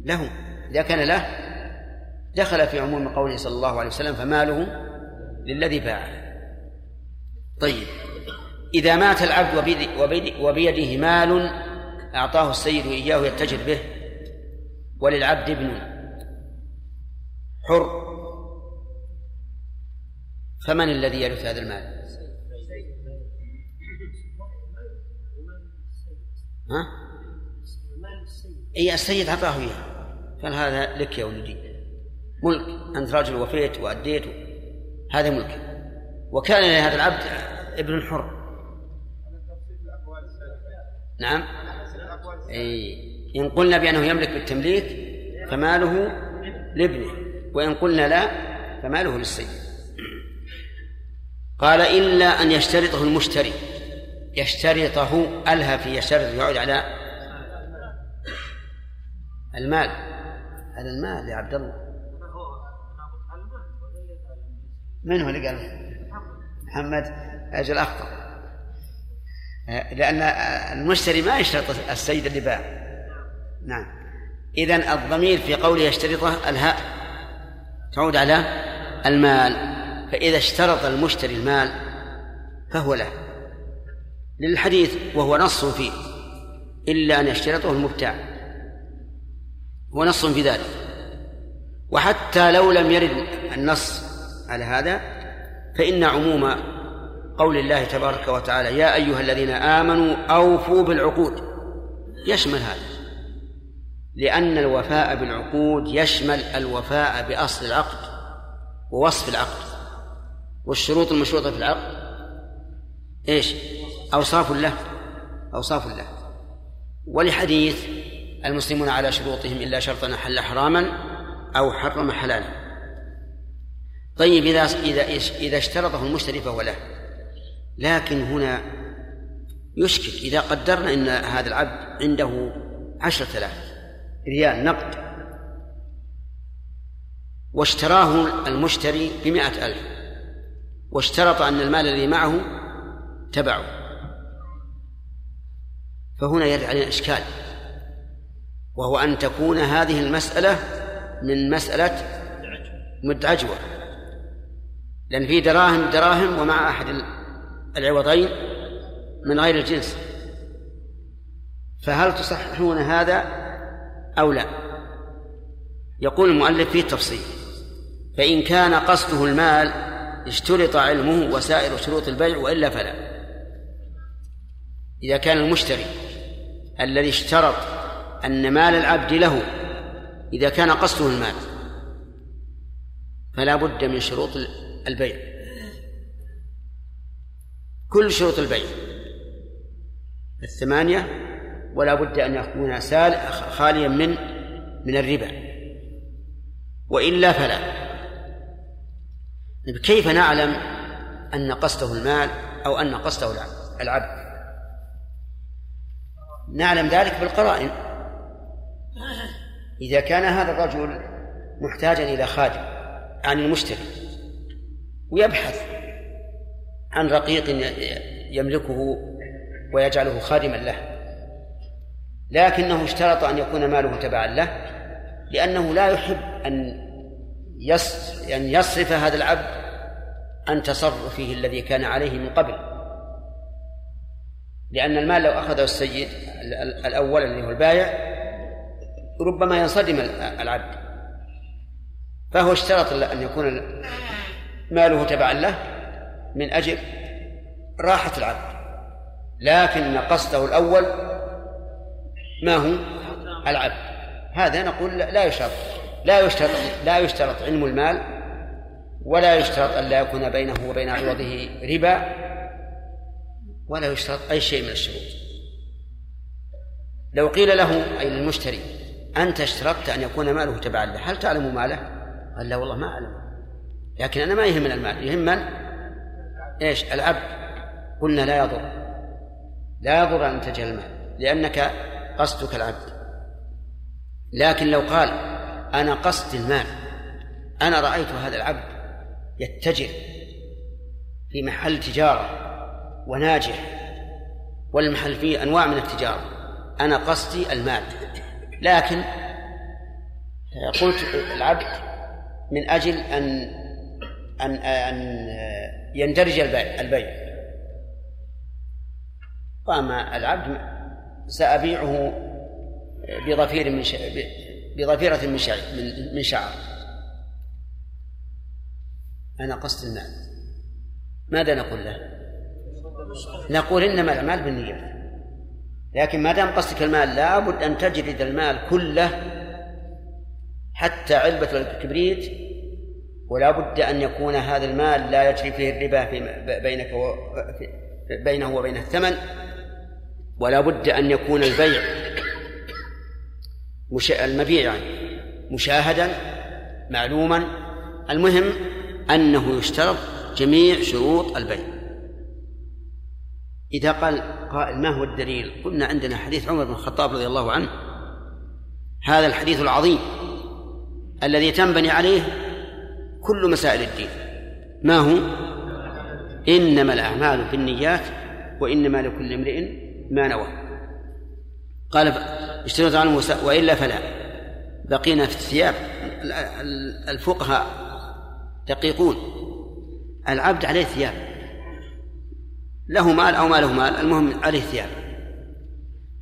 له. إذا كان له دخل في عموم قوله صلى الله عليه وسلم فماله للذي باعه طيب إذا مات العبد وبيده مال أعطاه السيد إياه يتجر به وللعبد ابن. حر. فمن الذي يرث هذا المال؟ ها؟ اي السيد أعطاه إياه. قال هذا لك يا ولدي. ملك. أنت رجل وفيت وأديت هذا ملك. وكان لهذا العبد ابن حر نعم. أي إن قلنا بأنه يملك بالتمليك فماله لابنه. وإن قلنا لا فماله للسيد قال إلا أن يشترطه المشتري. يشترطه ألها في يشترط يعود على المال. على المال يا عبد الله. من هو اللي قال؟ محمد. أجل أخطأ. لأن المشتري ما يشترط السيد اللي باع. نعم. إذن الضمير في قوله يشترطه الهاء. تعود على المال فإذا اشترط المشتري المال فهو له. للحديث وهو نص فيه إلا أن يشترطه المبتاع هو نص في ذلك. وحتى لو لم يرد النص على هذا فإن عموم قول الله تبارك وتعالى يا أيها الذين آمنوا أوفوا بالعقود يشمل هذا. لأن الوفاء بالعقود يشمل الوفاء بأصل العقد ووصف العقد. والشروط المشروطة في العقد إيش؟ أوصاف له أوصاف له ولحديث المسلمون على شروطهم إلا شرطا حل حراما أو حرم حلالا. طيب إذا إذا إذا اشترطه المشتري فهو له. لكن هنا يشكل إذا قدرنا أن هذا العبد عنده عشرة آلاف. ريال نقد واشتراه المشتري بمائة ألف واشترط أن المال الذي معه تبعه. فهنا يرد علينا إشكال وهو أن تكون هذه المسألة من مسألة مدعجوة لأن في دراهم دراهم ومع أحد العوضين من غير الجنس. فهل تصححون هذا أو لا. يقول المؤلف فيه تفصيل فإن كان قصده المال اشترط علمه وسائر شروط البيع وإلا فلا. إذا كان المشتري الذي اشترط أن مال العبد له إذا كان قصده المال فلا بد من شروط البيع. كل شروط البيع. الثمانية ولا بد أن يكون سال خاليا من من الربا. وإلا فلا. طيب كيف نعلم أن قصده المال أو أن قصده العبد؟ نعلم ذلك بالقرائن. إذا كان هذا الرجل محتاجا إلى خادم عن المشتري ويبحث عن رقيق يملكه ويجعله خادما له لكنه اشترط أن يكون ماله تبعا له لأنه لا يحب أن أن يصرف هذا العبد عن تصرفه الذي كان عليه من قبل. لأن المال لو أخذه السيد الأول الذي هو البايع ربما ينصدم العبد. فهو اشترط أن يكون ماله تبعا له من أجل راحة العبد. لكن قصده الأول ما هو؟ العبد. هذا نقول لا يشترط. لا يشترط لا يشترط علم المال ولا يشترط أن لا يكون بينه وبين عوضه ربا ولا يشترط أي شيء من الشروط. لو قيل له أي للمشتري أنت اشترطت أن يكون ماله تبعا له هل تعلم ماله؟ قال لا والله ما أعلم. لكن أنا ما يهمني المال. يهم من؟ إيش؟ العبد. قلنا لا يضر. لا يضر أن تجهل المال لأنك قصدك العبد. لكن لو قال أنا قصد المال أنا رأيت هذا العبد يتجر في محل تجارة وناجح والمحل فيه أنواع من التجارة أنا قصدي المال. لكن قلت العبد من أجل أن أن أن يندرج البيع. وأما العبد سأبيعه بظفير من ش... بظفيرة من شعر من شعر. أنا قصد المال ماذا نقول له؟ نقول إنما الأعمال بالنيات لكن ما دام قصدك المال لابد أن تجرد المال كله حتى علبة الكبريت ولا بد أن يكون هذا المال لا يجري فيه الربا بينك و... بينه وبين الثمن. ولا بد أن يكون البيع مش... المبيع يعني مشاهدا معلوما. المهم أنه يشترط جميع شروط البيع. إذا قال قائل ما هو الدليل؟ قلنا عندنا حديث عمر بن الخطاب رضي الله عنه. هذا الحديث العظيم الذي تنبني عليه كل مسائل الدين. ما هو؟ إنما الأعمال بالنيات وإنما لكل امرئ ما نوى. قال اشترط عنه وإلا فلا. بقينا في الثياب. الفقهاء دقيقون. العبد عليه ثياب. له مال أو ما له مال المهم عليه ثياب.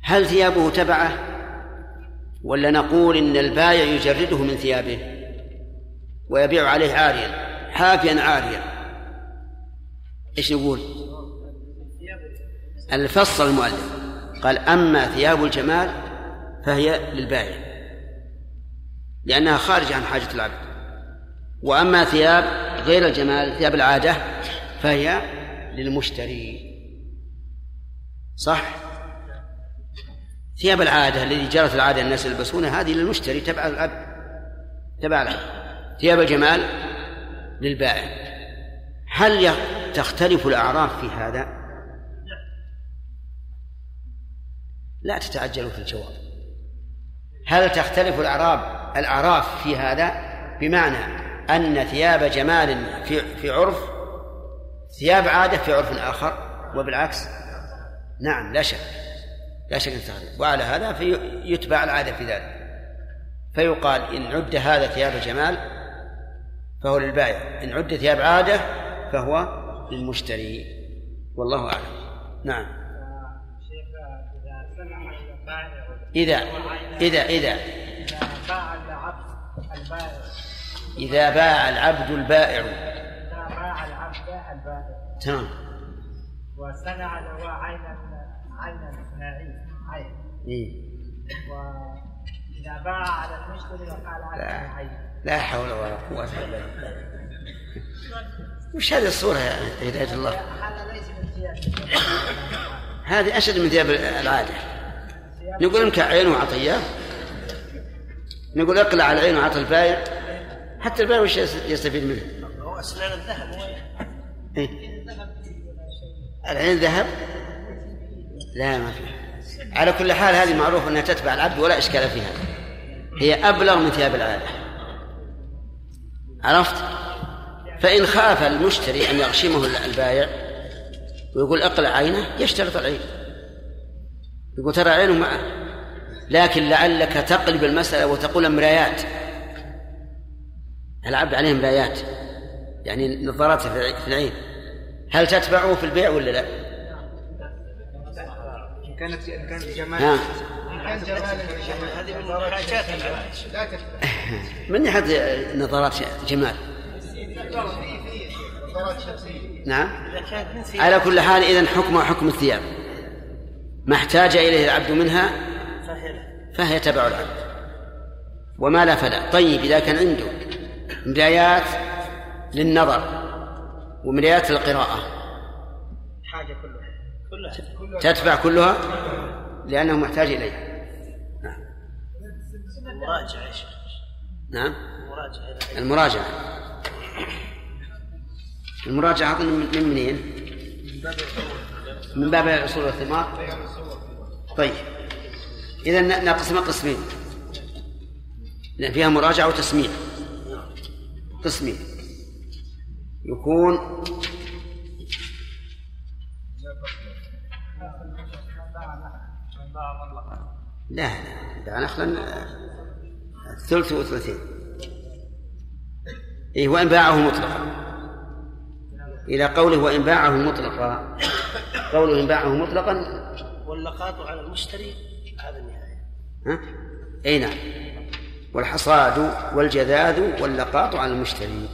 هل ثيابه تبعه؟ ولا نقول إن البايع يجرده من ثيابه ويبيع عليه عاريا حافيا عاريا. إيش نقول الفصل المؤلف. قال أما ثياب الجمال فهي للبائع لأنها خارجة عن حاجة العبد. وأما ثياب غير الجمال ثياب العادة فهي للمشتري. صح؟ ثياب العادة الذي جرت العادة الناس يلبسونها هذه للمشتري تبع العبد تبع العبد. ثياب الجمال للبائع. هل تختلف الأعراف في هذا؟ لا تتعجلوا في الجواب. هل تختلف الأعراب الأعراف في هذا؟ بمعنى أن ثياب جمال في في عرف ثياب عادة في عرف آخر وبالعكس نعم لا شك لا شك أن تختلف. وعلى هذا فيتبع العادة في ذلك. فيقال إن عد هذا ثياب جمال فهو للبائع إن عد ثياب عادة فهو للمشتري. والله أعلم. نعم. إذا إذا إذا. باع العبد البائع إذا باع العبد البائع. إذا باع العبد البائع تمام. وصنع له عينا عينا إثنائية عين إيه. وإذا باع على المشتري وقال هذا عين لا حول ولا قوة إلا بالله. وش هذه الصورة يا هداية الله؟ هذا ليس من ثياب هذه أشد من ثياب العادة. نقول انك عين وعطية نقول اقلع على العين وعطى البايع حتى البايع وش يستفيد منه؟ هو أسنان الذهب إيه؟ العين ذهب؟ لا ما في على كل حال هذه معروف أنها تتبع العبد ولا إشكال فيها هي أبلغ من ثياب العاده عرفت؟ فإن خاف المشتري أن يغشمه البايع ويقول اقلع عينه يشترط العين يقول ترى عينه معه لكن لعلك تقلب المسألة وتقول مرايات. العبد عليه مرايات؟ يعني نظارات في العين. هل تتبعه في البيع ولا لا؟ إن كانت إن كانت جمال. إن كان جمال هذه من حاجات لا تتبع. من ناحية نظارات جمال؟ نظارات شمسية نعم. إذا على كل حال إذن حكمها حكم الثياب. ما احتاج إليه العبد منها فهي تبع العبد. وما لا فلا. طيب إذا كان عنده مرايات للنظر ومرايات للقراءة حاجة كلها. كلها. تتبع كلها؟ لأنه محتاج إليها. نعم. مراجعة إلى المراجعة. المراجعة أظن من من منين؟ من باب الأصول والثمار طيب. إذا ن- نقسمها قسمين فيها مراجعة وتسميع. قسمين يكون لا لا. دع نخلا ثلث وثلثين إيه وإن باعه مطلقا. إلى قوله وإن باعه مطلقا. قوله إن باعه مطلقا. واللقاط على المشتري هذا النهاية. ها؟ أي نعم. والحصاد والجذاذ واللقاط على المشتري.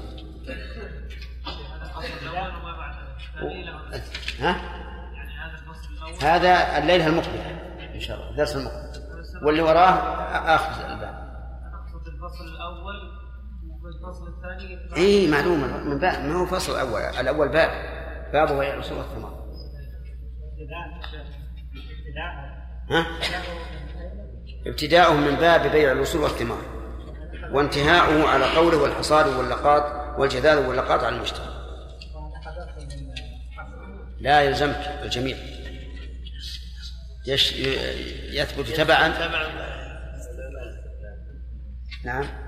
ها؟ هذا الليلة المقبلة إن شاء الله الدرس المقبل واللي وراه آخر الباب. أقصد الفصل الأول الثاني اي معلوم من باب ما هو فصل الأول. الأول باب. باب بيع الاصول والثمار ها؟ ابتداؤه من باب بيع الأصول والثمار. وانتهاؤه على قوله والحصاد واللقاط والجذاذ واللقاط على المشتري لا يلزمك الجميع. يش يثبت تبعا. نعم.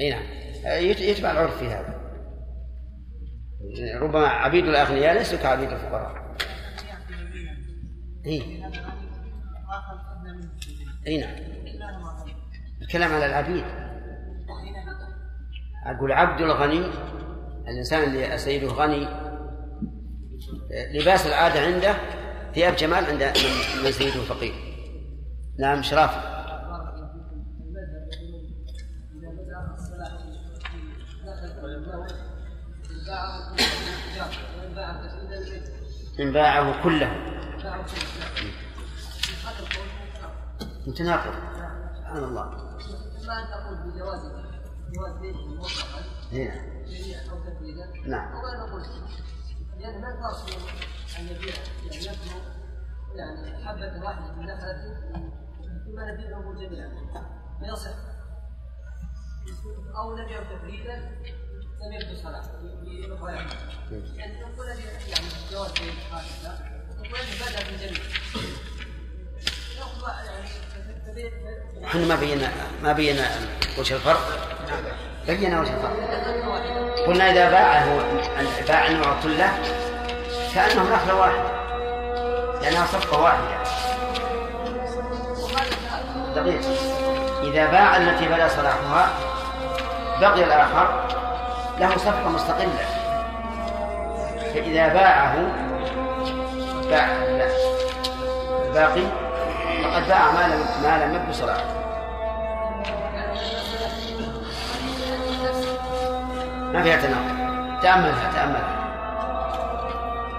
اي نعم. يت- يتبع العرف في هذا. ربما عبيد الأغنياء ليسوا كعبيد الفقراء. اي اي نعم. الكلام على العبيد. أقول عبد الغني الإنسان اللي سيده غني لباس العادة عنده ثياب جمال عند من سيده فقير نعم شرافة. إن باعه كله. متناقض. سبحان الله. ما أن تقول بجواز جواز بيع مطلقا جميع أو تفريدا نعم. وغير نقول لأن ما الفرق أن يبيع يعني يبنو يعني حبة واحدة من نخلة ثم نبيعه جميعا فيصح أو نبيع تفريدا لم يبدو يعني يعني بدأ في تبيع إحنا ما بينا ما بينا وجه الفرق؟ بينا وجه الفرق. قلنا إذا باعه باع النوع كله كانه نخله واحدة. لأنها صفقة واحدة. دقيق. إذا باع التي بدا صلاحها بقي الآخر له صفقه مستقلة. فإذا باعه باع الباقي فقد باع ما لم ما لم ما فيها تناقض. تأملها تأملها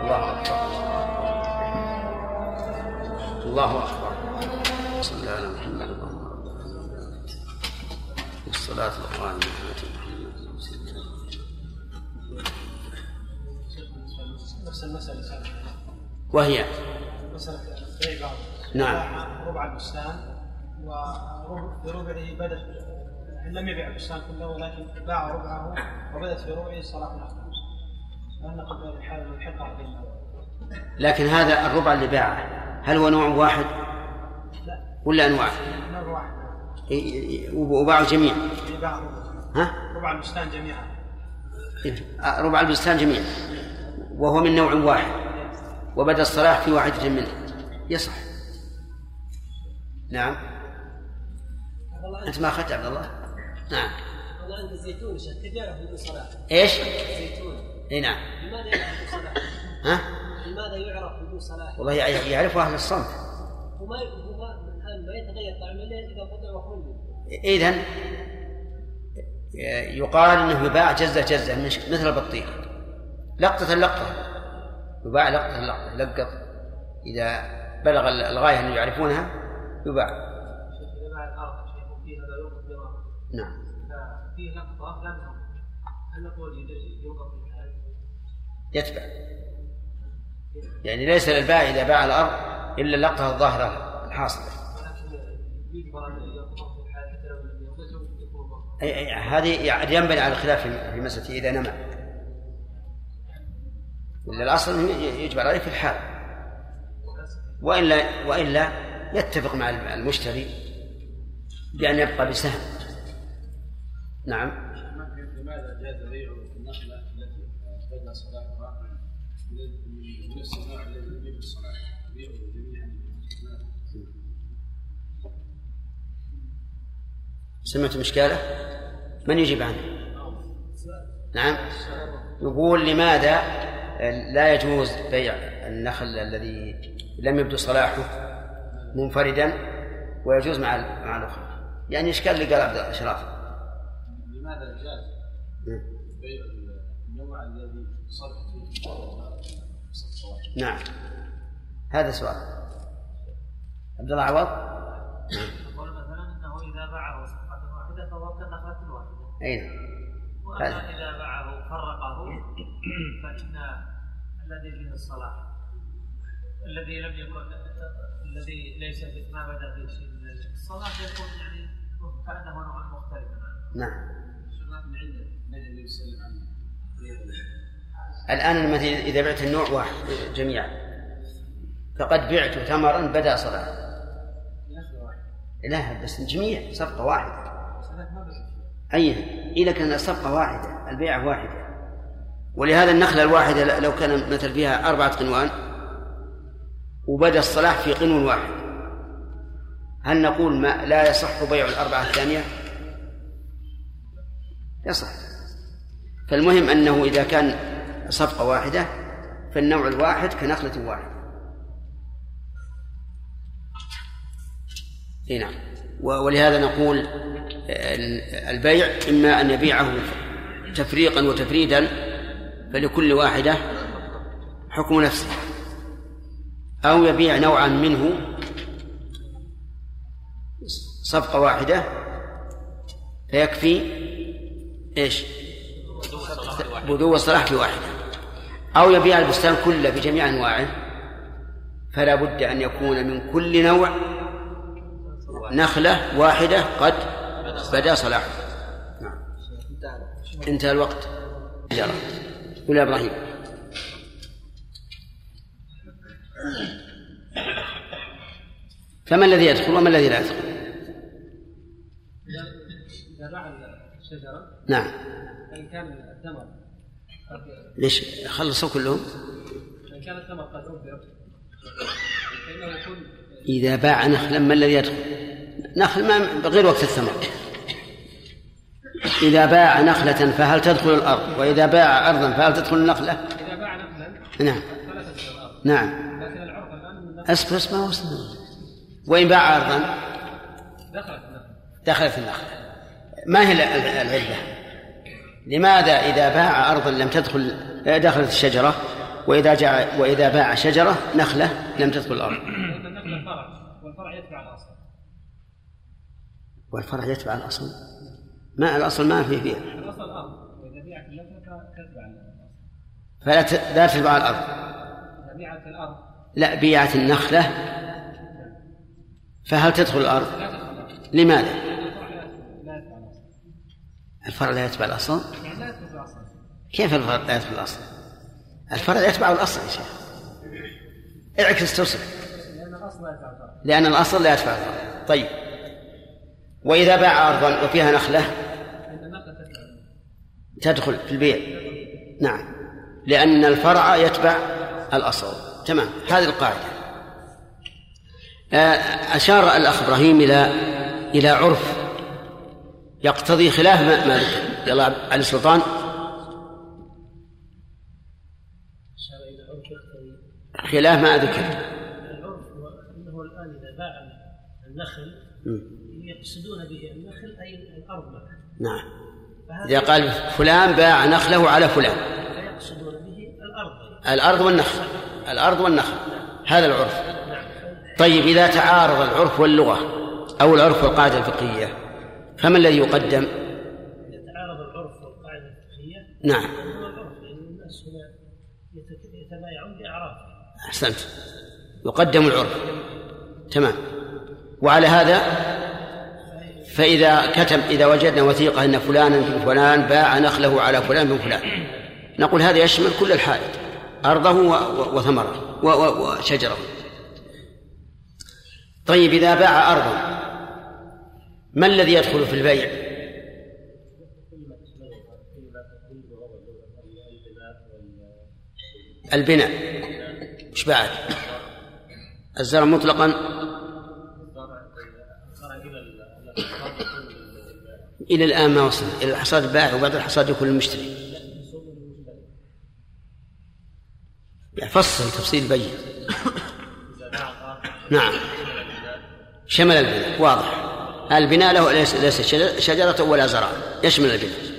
الله أكبر. الله أكبر. صلى الله على محمد اللهم. والصلاة والسلام المسألة. وهي؟ مسألة بيع بعض نعم. ربع البستان وبربعه بدت لم يبيع البستان كله ولكن باع ربعه وبدت في ربعه صلاح الأخر لأن الحالة ملحقة بين لكن هذا الربع اللي باعه هل هو نوع واحد؟ لا. ولا أنواع؟ نوع واحد. وباعوا جميع. باع ربع ها؟ ربع البستان جميعا. إيه، ربع البستان جميعا وهو من نوع واحد وبدأ الصلاح في واحدة منه يصح. نعم. أنت ما أخذت عبد الله؟ نعم. والله الزيتون شيخ. تبيعه بدون صلاح إيش؟ الزيتون إي نعم. لماذا يعرف بدون صلاح؟ ها؟ لماذا يعرف بدون صلاح؟ والله يع- يعرفه أهل الصمت وما هو الآن ما يتغير طعمه إلا إذا قطع وخلي إذن يقال إنه يباع جزة جزة مثل البطيخ. لقطة لقطه يباع لقطة لقطه لقط. إذا بلغ ال- الغاية أن يعرفونها يباع. إذا الأرض نعم. فيه لقطة هل نقول يوقف؟ يتبع. يعني ليس للبائع إذا باع أن يوقفه يكون وقف. أي أي هذه ينبني على الخلاف في في مسألة إذا نمى. ولا الأصل إنه ي- يجبر عليه في الحال. وإلا وإلا يتفق مع المشتري بأن يبقى بسهم. نعم. لماذا جاز بيع النخلة التي بدا صلاحها نفس النوع الذي لم يبيعه جميعا سمعت مشكلة؟ من يجيب عنه؟ نعم. يقول لماذا لا يجوز بيع النخل الذي لم يبدو صلاحه منفردا ويجوز مع مع الأخرى. يعني اشكال اللي قال عبد الأشراف. لماذا جاز بيع النوع الذي صرف فيه نعم. هذا سؤال. عبد الله عوض؟ يقول مثلا إنه إذا باعه صفقه واحدة فهو كنخلة واحدة. أي نعم. وأما إذا باعه فرقه فإن الذي فيه الصلاح الذي لم يكن الذي ليس ما بدا فيه شيء من الصلاه يكون يعني كانه نوعا مختلفا نعم. من عند النبي النبي صلى الله عليه وسلم الآن مثلا إذا بعت النوع واحد جميعا فقد بعت تمرا بدأ صلاة. لا بس الجميع صفقة واحدة. أي إذا كان صفقة واحدة البيعة واحدة ولهذا النخلة الواحدة لو كان مثل فيها أربعة قنوان وبدأ الصلاح في قنو واحد. هل نقول ما لا يصح بيع الأربعة الثانية؟ يصح. فالمهم أنه إذا كان صفقة واحدة فالنوع الواحد كنخلة واحدة. نعم. ولهذا نقول البيع إما أن يبيعه تفريقا وتفريدا فلكل واحدة حكم نفسه أو يبيع نوعا منه صفقة واحدة فيكفي إيش؟ بدو الصلاح في واحدة أو يبيع البستان كله بجميع أنواعه فلا بد أن يكون من كل نوع نخلة واحدة قد بدا صلاحه. نعم. انتهى الوقت. جرى قل يا إبراهيم فما الذي يدخل وما الذي لا يدخل؟ باع الشجرة نعم إن كان الثمر ليش خلصوا كلهم؟ إن كان الثمر قد أبر فإنه يكون إذا باع نخلا ما الذي يدخل؟ نخل ما غير وقت الثمر إذا باع نخلة فهل تدخل الأرض؟ وإذا باع أرضا فهل تدخل النخلة؟ إذا باع نخلا نعم. فلا تدخل الأرض. نعم. لكن العرف الآن أصبر أصبر أصبر وإن باع أرضا؟ دخلت النخل دخلت النخلة. ما هي العلة؟ لماذا إذا باع أرضا لم تدخل دخلت الشجرة وإذا جاء وإذا باع شجرة نخلة لم تدخل الأرض؟ لأن النخل فرع والفرع يتبع الأصل. والفرع يتبع الأصل. ما الأصل ما فيه الأصل فلا ت... لا تتبع الأرض. لا بيعت النخلة. فهل تدخل الأرض؟ لماذا؟ الفرع لا يتبع الأصل؟ كيف الفرع لا يتبع الأصل؟ الفرع يتبع الأصل يا شيخ. اعكس تصف لأن الأصل لا يتبع الفرع طيب. وإذا باع أرضا وفيها نخلة تدخل في البيع. نعم. لأن الفرع يتبع الأصل. تمام. هذه القاعدة. آه، أشار الأخ إبراهيم إلى إلى عرف يقتضي خلاف ما, ما ذكر. يلا علي السلطان خلاف ما ذكر. العرف هو أنه الآن إذا باع النخل. يقصدون به النخل أي الأرض نعم. إذا قال فلان باع نخله على فلان. فيقصدون به الأرض. الأرض والنخل. الأرض والنخل. هذا العرف. طيب إذا تعارض العرف واللغة أو العرف والقاعدة الفقهية فما الذي يقدم؟ يتعارض العرف والقاعدة الفقهية نعم. هو العرف لأن الناس هنا يتبايعون بأعراف. أحسنت. يقدم العرف. تمام. وعلى هذا فإذا كتب إذا وجدنا وثيقة أن فلانا بن فلان باع نخله على فلان بن فلان نقول هذا يشمل كل الحائط أرضه وثمره وشجره. طيب إذا باع أرضا ما الذي يدخل في البيع؟ البناء. مش بعد؟ الزرع مطلقا؟ إلى الآن ما وصل. إلى الحصاد البائع وبعد الحصاد يكون المشتري. فصل تفصيل بين. نعم. شمل البناء. واضح. البناء له ليس ليس شجرة ولا زرع. يشمل البناء.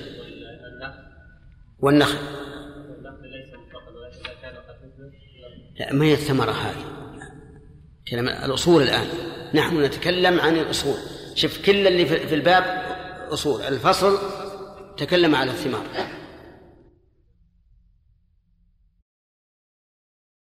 والنخل. لا ما هي الثمرة هذه؟ كلام الأصول الآن. نحن نتكلم عن الأصول. شوف كل اللي في الباب أصول الفصل تكلم على الثمار.